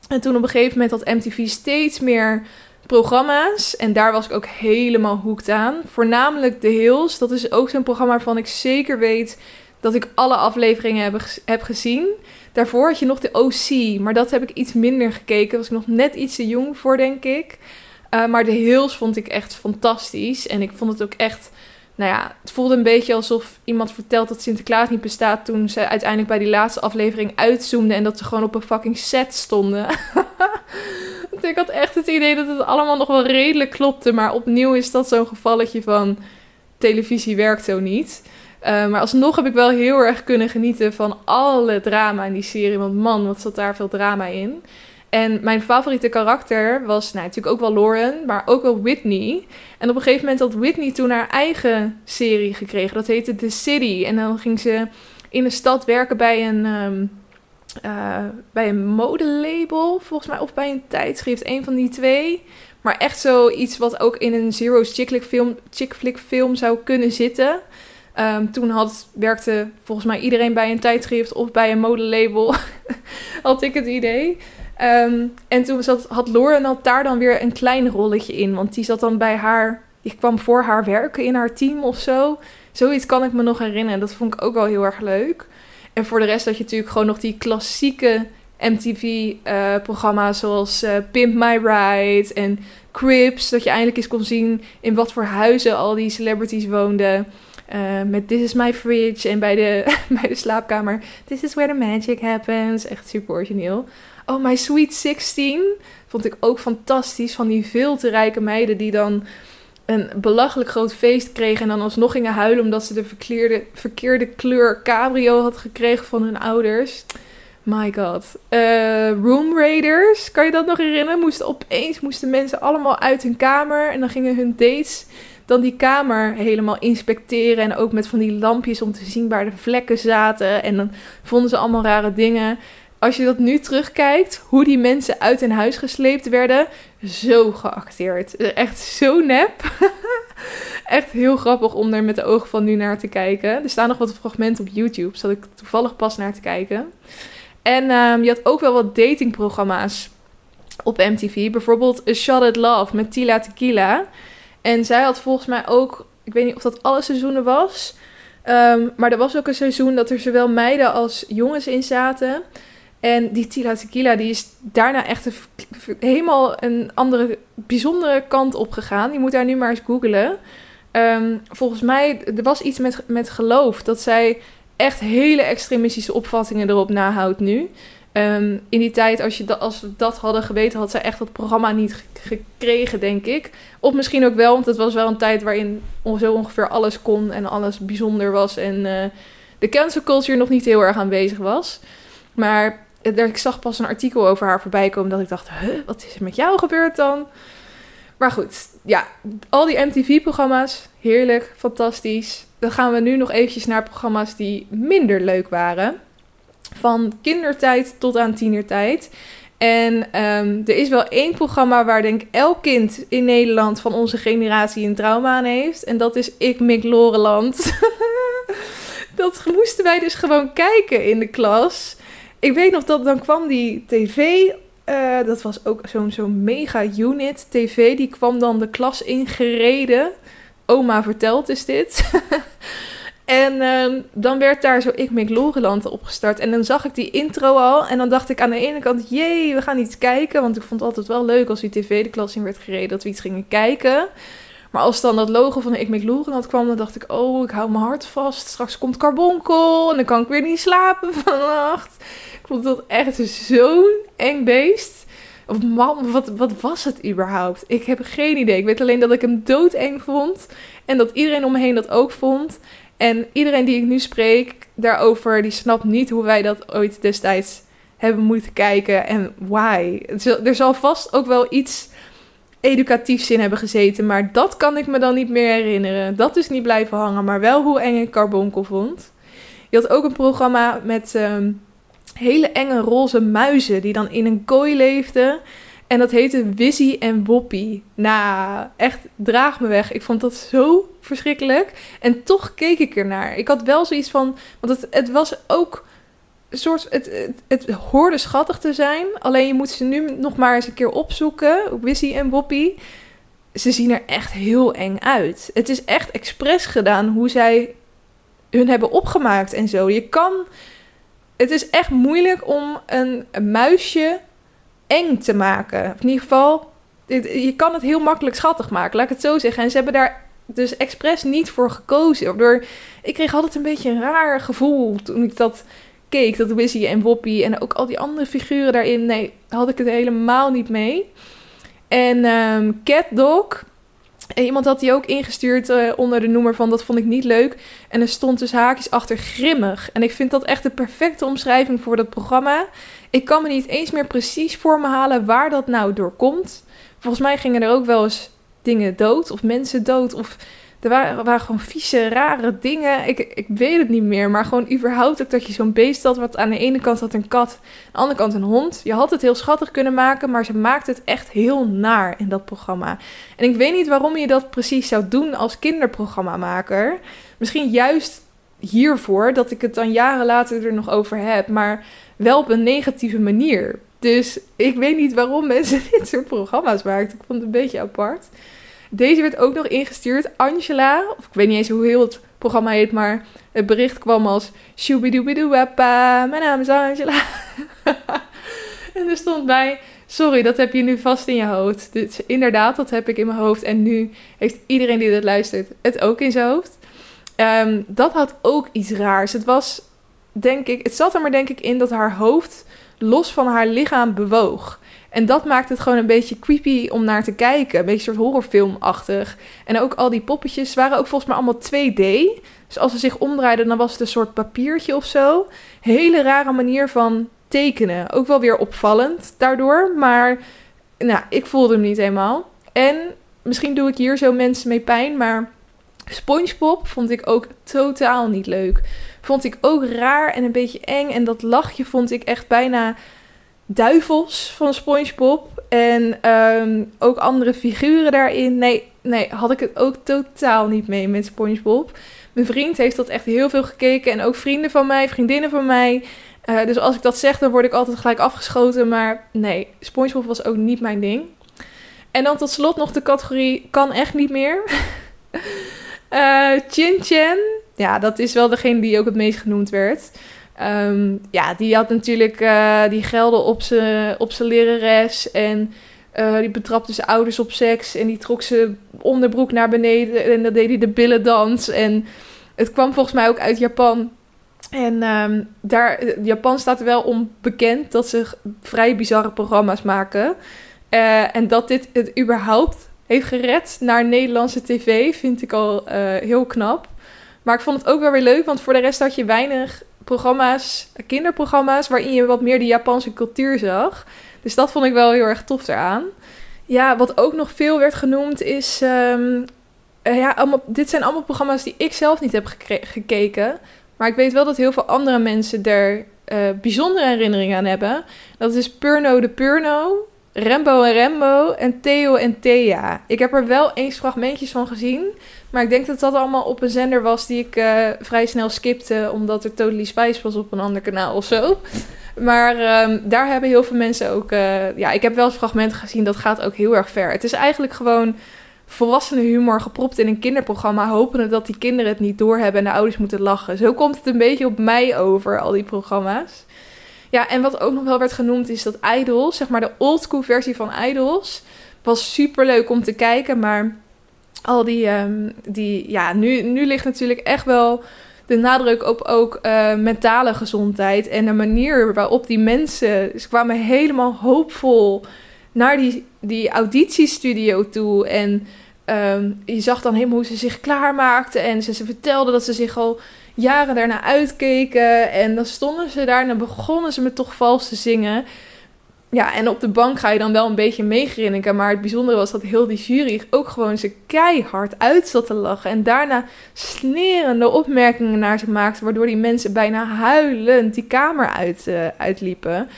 En toen op een gegeven moment had MTV steeds meer programma's. En daar was ik ook helemaal hoekt aan. Voornamelijk The Hills. Dat is ook zo'n programma waarvan ik zeker weet dat ik alle afleveringen heb, heb gezien. Daarvoor had je nog de OC, maar dat heb ik iets minder gekeken. Was ik nog net iets te jong voor, denk ik. Uh, maar The Hills vond ik echt fantastisch. En ik vond het ook echt nou ja, het voelde een beetje alsof iemand vertelt dat Sinterklaas niet bestaat toen ze uiteindelijk bij die laatste aflevering uitzoomden en dat ze gewoon op een fucking set stonden. ik had echt het idee dat het allemaal nog wel redelijk klopte, maar opnieuw is dat zo'n gevalletje van televisie werkt zo niet. Uh, maar alsnog heb ik wel heel erg kunnen genieten van alle drama in die serie. Want man, wat zat daar veel drama in. En mijn favoriete karakter was nou, natuurlijk ook wel Lauren, maar ook wel Whitney. En op een gegeven moment had Whitney toen haar eigen serie gekregen. Dat heette The City. En dan ging ze in een stad werken bij een, um, uh, bij een modelabel, volgens mij. Of bij een tijdschrift, een van die twee. Maar echt zoiets wat ook in een Zero's chick flick film, chick flick film zou kunnen zitten. Um, toen had, werkte volgens mij iedereen bij een tijdschrift of bij een modelabel. had ik het idee. Um, en toen zat, had Lauren had daar dan weer een klein rolletje in. Want die zat dan bij haar. Die kwam voor haar werken in haar team of zo. Zoiets kan ik me nog herinneren. Dat vond ik ook wel heel erg leuk. En voor de rest had je natuurlijk gewoon nog die klassieke MTV-programma's. Uh, zoals uh, Pimp My Ride en Crips. Dat je eindelijk eens kon zien in wat voor huizen al die celebrities woonden. Uh, met This is My Fridge. En bij de, bij de slaapkamer. This is where the magic happens. Echt super origineel. Oh, My Sweet 16 vond ik ook fantastisch. Van die veel te rijke meiden die dan een belachelijk groot feest kregen. En dan alsnog gingen huilen omdat ze de verkeerde, verkeerde kleur cabrio had gekregen van hun ouders. My god. Uh, Room Raiders, kan je dat nog herinneren? Moesten opeens moesten mensen allemaal uit hun kamer. En dan gingen hun dates dan die kamer helemaal inspecteren. En ook met van die lampjes om te zien waar de vlekken zaten. En dan vonden ze allemaal rare dingen als je dat nu terugkijkt, hoe die mensen uit hun huis gesleept werden, zo geacteerd. Echt zo nep. Echt heel grappig om er met de ogen van nu naar te kijken. Er staan nog wat fragmenten op YouTube, zat ik toevallig pas naar te kijken. En um, je had ook wel wat datingprogramma's op MTV. Bijvoorbeeld A Shot at Love met Tila Tequila. En zij had volgens mij ook, ik weet niet of dat alle seizoenen was. Um, maar er was ook een seizoen dat er zowel meiden als jongens in zaten. En die Tila Tequila die is daarna echt een, helemaal een andere, bijzondere kant op gegaan. Je moet daar nu maar eens googlen. Um, volgens mij, er was iets met, met geloof. Dat zij echt hele extremistische opvattingen erop nahoudt nu. Um, in die tijd, als, je als we dat hadden geweten, had zij echt dat programma niet gekregen, denk ik. Of misschien ook wel, want het was wel een tijd waarin zo ongeveer alles kon en alles bijzonder was. En uh, de cancel culture nog niet heel erg aanwezig was. Maar ik zag pas een artikel over haar voorbij komen dat ik dacht, huh, wat is er met jou gebeurd dan? Maar goed, ja, al die MTV-programma's, heerlijk, fantastisch. Dan gaan we nu nog eventjes naar programma's die minder leuk waren. Van kindertijd tot aan tienertijd. En um, er is wel één programma waar denk ik elk kind in Nederland van onze generatie een trauma aan heeft. En dat is Ik Mik Loreland. dat moesten wij dus gewoon kijken in de klas ik weet nog dat dan kwam die tv. Uh, dat was ook zo'n zo'n mega unit tv. Die kwam dan de klas ingereden. Oma vertelt is dit. en uh, dan werd daar zo Ik Make Loreland opgestart. En dan zag ik die intro al. En dan dacht ik aan de ene kant, jee, we gaan iets kijken. Want ik vond het altijd wel leuk als die tv de klas in werd gereden. Dat we iets gingen kijken. Maar als dan dat logo van Ik Make Loreland kwam, dan dacht ik, oh, ik hou mijn hart vast. Straks komt Carbonkel en dan kan ik weer niet slapen vannacht. Ik vond dat echt zo'n eng beest. Of man, wat, wat was het überhaupt? Ik heb geen idee. Ik weet alleen dat ik hem doodeng vond. En dat iedereen om me heen dat ook vond. En iedereen die ik nu spreek daarover, die snapt niet hoe wij dat ooit destijds hebben moeten kijken. En why. Er zal vast ook wel iets educatiefs in hebben gezeten. Maar dat kan ik me dan niet meer herinneren. Dat is niet blijven hangen. Maar wel hoe eng ik Carbonkel vond. Je had ook een programma met... Um, hele enge roze muizen die dan in een kooi leefden. En dat heette Wizzy en Woppie. Nou, echt draag me weg. Ik vond dat zo verschrikkelijk. En toch keek ik ernaar. Ik had wel zoiets van. Want het, het was ook. Soort, het, het, hoorde schattig te zijn. Alleen je moet ze nu nog maar eens een keer opzoeken. Wizzy en Woppie. Ze zien er echt heel eng uit. Het is echt expres gedaan hoe zij hun hebben opgemaakt en zo. Je kan. Het is echt moeilijk om een, muisje eng te maken. In ieder geval, je kan het heel makkelijk schattig maken, laat ik het zo zeggen. En ze hebben daar dus expres niet voor gekozen. Waardoor ik kreeg altijd een beetje een raar gevoel toen ik dat keek. Dat Wizzy en Woppie en ook al die andere figuren daarin. Nee, had ik het helemaal niet mee. En um, Cat Dog. En iemand had die ook ingestuurd uh, onder de noemer van dat vond ik niet leuk. En er stond dus haakjes achter grimmig. En ik vind dat echt de perfecte omschrijving voor dat programma. Ik kan me niet eens meer precies voor me halen waar dat nou door komt. Volgens mij gingen er ook wel eens dingen dood of mensen dood of er waren, gewoon vieze, rare dingen. Ik, ik weet het niet meer. Maar gewoon überhaupt ook dat je zo'n beest had. Wat aan de ene kant had een kat. Aan de andere kant een hond. Je had het heel schattig kunnen maken. Maar ze maakt het echt heel naar in dat programma. En ik weet niet waarom je dat precies zou doen als kinderprogrammamaker. Misschien juist hiervoor. Dat ik het dan jaren later er nog over heb. Maar wel op een negatieve manier. Dus ik weet niet waarom mensen dit soort programma's maken. Ik vond het een beetje apart. Deze werd ook nog ingestuurd. Angela, of ik weet niet eens hoe heel het programma heet, maar het bericht kwam als Shoobidoobidooappa, mijn naam is Angela. en er stond bij, sorry, dat heb je nu vast in je hoofd. Dus inderdaad, dat heb ik in mijn hoofd. En nu heeft iedereen die dit luistert het ook in zijn hoofd. Um, dat had ook iets raars. Het was, denk ik, het zat er maar denk ik in dat haar hoofd los van haar lichaam bewoog. En dat maakt het gewoon een beetje creepy om naar te kijken. Een beetje een soort horrorfilmachtig. En ook al die poppetjes waren ook volgens mij allemaal 2D. Dus als ze zich omdraaiden, dan was het een soort papiertje of zo. Hele rare manier van tekenen. Ook wel weer opvallend daardoor. Maar nou, ik voelde hem niet helemaal. En misschien doe ik hier zo mensen mee pijn, maar SpongeBob vond ik ook totaal niet leuk. Vond ik ook raar en een beetje eng. En dat lachje vond ik echt bijna duivels van SpongeBob. En ehm, ook andere figuren daarin. Nee, nee, had ik het ook totaal niet mee met SpongeBob. Mijn vriend heeft dat echt heel veel gekeken. En ook vrienden van mij, vriendinnen van mij. Uh, dus als ik dat zeg, dan word ik altijd gelijk afgeschoten. Maar nee, SpongeBob was ook niet mijn ding. En dan tot slot nog de categorie kan echt niet meer. uh, Chin Chen. Ja, dat is wel degene die ook het meest genoemd werd. Um, ja, die had natuurlijk uh, die gelden op zijn op lerares. En uh, die betrapte zijn ouders op seks. En die trok zijn onderbroek naar beneden. En dan deed hij de billendans. En het kwam volgens mij ook uit Japan. En um, daar, Japan staat wel om bekend dat ze vrij bizarre programma's maken. Uh, en dat dit het überhaupt heeft gered naar Nederlandse tv, vind ik al heel knap. Maar ik vond het ook wel weer leuk, want voor de rest had je weinig programma's, kinderprogramma's, waarin je wat meer de Japanse cultuur zag. Dus dat vond ik wel heel erg tof eraan. Ja, wat ook nog veel werd genoemd is. Um, ja, allemaal, dit zijn allemaal programma's die ik zelf niet heb gekeken. Maar ik weet wel dat heel veel andere mensen er uh, bijzondere herinneringen aan hebben. Dat is Purno de Purno, Rembo en Rembo en Theo en Thea. Ik heb er wel eens fragmentjes van gezien. Maar ik denk dat dat allemaal op een zender was die ik uh, vrij snel skipte. Omdat er Totally Spice was op een ander kanaal of zo. Maar um, daar hebben heel veel mensen ook... Uh, ja, ik heb wel eens fragmenten gezien. Dat gaat ook heel erg ver. Het is eigenlijk gewoon volwassene humor gepropt in een kinderprogramma. Hopende dat die kinderen het niet doorhebben en de ouders moeten lachen. Zo komt het een beetje op mij over, al die programma's. Ja, en wat ook nog wel werd genoemd is dat Idols, zeg maar de oldschool versie van Idols, was super leuk om te kijken. Maar al die, um, die ja, nu, nu ligt natuurlijk echt wel de nadruk op ook uh, mentale gezondheid. En de manier waarop die mensen, ze kwamen helemaal hoopvol naar die, die auditiestudio toe. En um, je zag dan helemaal hoe ze zich klaarmaakten. En ze, ze vertelden dat ze zich al jaren daarna uitkeken. En dan stonden ze daar en dan begonnen ze me toch vals te zingen. Ja, en op de bank ga je dan wel een beetje meegrinniken. Maar het bijzondere was dat heel die jury ook gewoon ze keihard uit zat te lachen. En daarna snerende opmerkingen naar ze maakte. Waardoor die mensen bijna huilend die kamer uit, uh, uitliepen.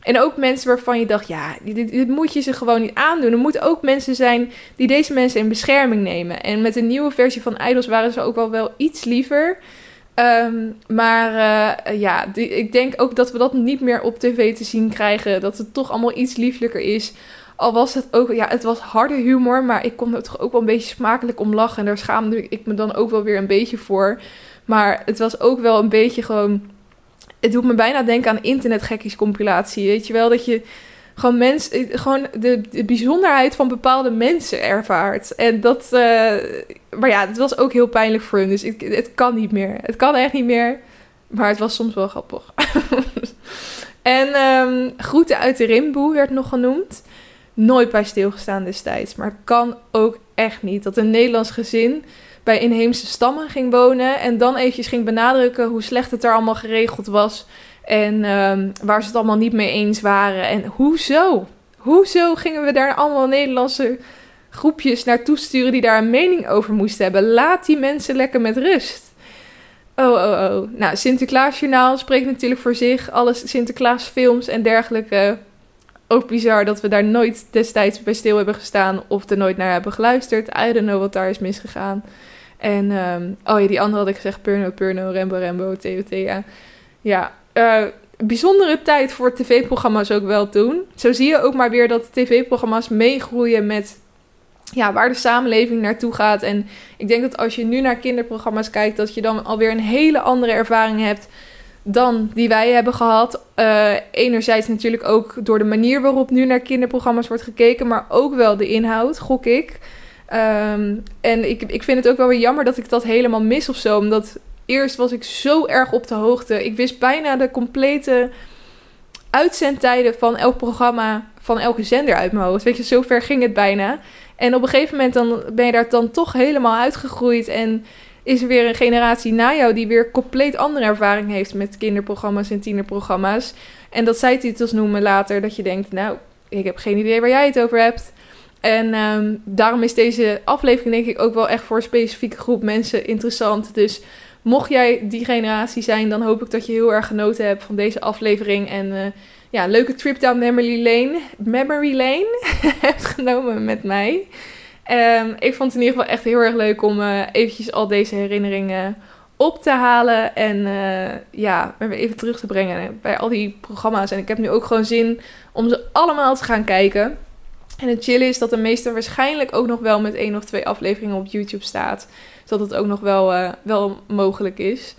En ook mensen waarvan je dacht, ja, dit, dit, moet je ze gewoon niet aandoen. Er moeten ook mensen zijn die deze mensen in bescherming nemen. En met de nieuwe versie van Idols waren ze ook wel, wel iets liever. Um, maar uh, ja, ik denk ook dat we dat niet meer op tv te zien krijgen. Dat het toch allemaal iets lieflijker is. Al was het ook, ja, het was harde humor, maar ik kon er toch ook wel een beetje smakelijk om lachen. En daar schaamde ik me dan ook wel weer een beetje voor. Maar het was ook wel een beetje gewoon. Het doet me bijna denken aan internetgekkies compilatie. Weet je wel, dat je gewoon, mens, eh, gewoon de, de bijzonderheid van bepaalde mensen ervaart. En dat, uh, maar ja, het was ook heel pijnlijk voor hun. Dus ik, het kan niet meer. Het kan echt niet meer. Maar het was soms wel grappig. en um, Groeten uit de Rimboe werd nog genoemd. Nooit bij stilgestaan destijds. Maar kan ook echt niet dat een Nederlands gezin bij inheemse stammen ging wonen. En dan eventjes ging benadrukken hoe slecht het er allemaal geregeld was. En um, waar ze het allemaal niet mee eens waren. En hoezo? Hoezo gingen we daar allemaal Nederlandse groepjes naartoe sturen die daar een mening over moesten hebben? Laat die mensen lekker met rust. Oh, oh, oh. Nou, Sinterklaasjournaal spreekt natuurlijk voor zich. Alle Sinterklaasfilms en dergelijke. Ook bizar dat we daar nooit destijds bij stil hebben gestaan of er nooit naar hebben geluisterd. I don't know wat daar is misgegaan. En, um, oh ja, die andere had ik gezegd, Purno, Purno, Rembo, Rembo, TOT, ja. Uh, bijzondere tijd voor tv-programma's ook wel toen. Zo zie je ook maar weer dat tv-programma's meegroeien met ja, waar de samenleving naartoe gaat. En ik denk dat als je nu naar kinderprogramma's kijkt, dat je dan alweer een hele andere ervaring hebt dan die wij hebben gehad. Uh, enerzijds natuurlijk ook door de manier waarop nu naar kinderprogramma's wordt gekeken, maar ook wel de inhoud, gok ik. Um, en ik, ik vind het ook wel weer jammer dat ik dat helemaal mis of zo. Omdat eerst was ik zo erg op de hoogte. Ik wist bijna de complete uitzendtijden van elk programma, van elke zender uit mijn hoofd. Weet je, zover ging het bijna. En op een gegeven moment dan ben je daar dan toch helemaal uitgegroeid. En is er weer een generatie na jou die weer compleet andere ervaring heeft met kinderprogramma's en tienerprogramma's. En dat zij titels noemen later, dat je denkt, nou, ik heb geen idee waar jij het over hebt. En um, daarom is deze aflevering denk ik ook wel echt voor een specifieke groep mensen interessant. Dus Mocht jij die generatie zijn, dan hoop ik dat je heel erg genoten hebt van deze aflevering. En uh, ja, een leuke trip down memory lane, memory lane hebt genomen met mij. Um, ik vond het in ieder geval echt heel erg leuk om uh, eventjes al deze herinneringen op te halen. En uh, ja, even terug te brengen bij al die programma's. En ik heb nu ook gewoon zin om ze allemaal te gaan kijken. En het chillen is dat de meeste waarschijnlijk ook nog wel met één of twee afleveringen op YouTube staat. Zodat het ook nog wel, uh, wel mogelijk is.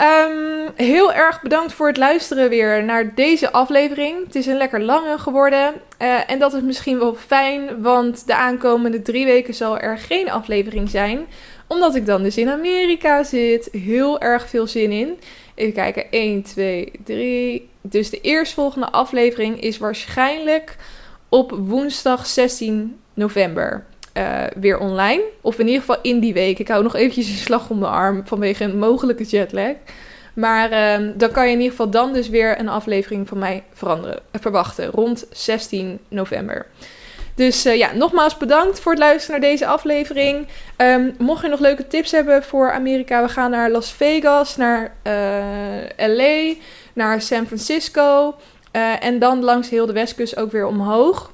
Um, heel erg bedankt voor het luisteren weer naar deze aflevering. Het is een lekker lange geworden. Uh, en dat is misschien wel fijn, want de aankomende drie weken zal er geen aflevering zijn. Omdat ik dan dus in Amerika zit. Heel erg veel zin in. Even kijken, 1, 2, 3. Dus de eerstvolgende aflevering is waarschijnlijk op woensdag 16 november uh, weer online. Of in ieder geval in die week. Ik hou nog eventjes een slag om de arm vanwege een mogelijke jetlag. Maar uh, dan kan je in ieder geval dan dus weer een aflevering van mij veranderen, uh, verwachten. Rond 16 november. Dus uh, ja, nogmaals bedankt voor het luisteren naar deze aflevering. Um, mocht je nog leuke tips hebben voor Amerika, we gaan naar Las Vegas, naar LA, naar San Francisco. En dan langs heel de westkust ook weer omhoog.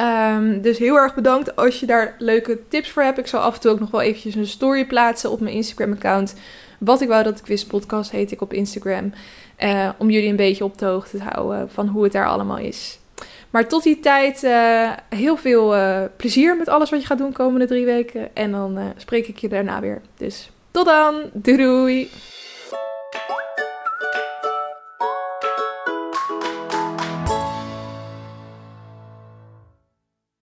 Um, dus heel erg bedankt als je daar leuke tips voor hebt. Ik zal af en toe ook nog wel eventjes een story plaatsen op mijn Instagram-account. Wat ik wou dat ik wist podcast heet ik op Instagram. Uh, om jullie een beetje op de hoogte te houden van hoe het daar allemaal is. Maar tot die tijd uh, heel veel uh, plezier met alles wat je gaat doen komende drie weken. En dan spreek ik je daarna weer. Dus tot dan. Doei doei.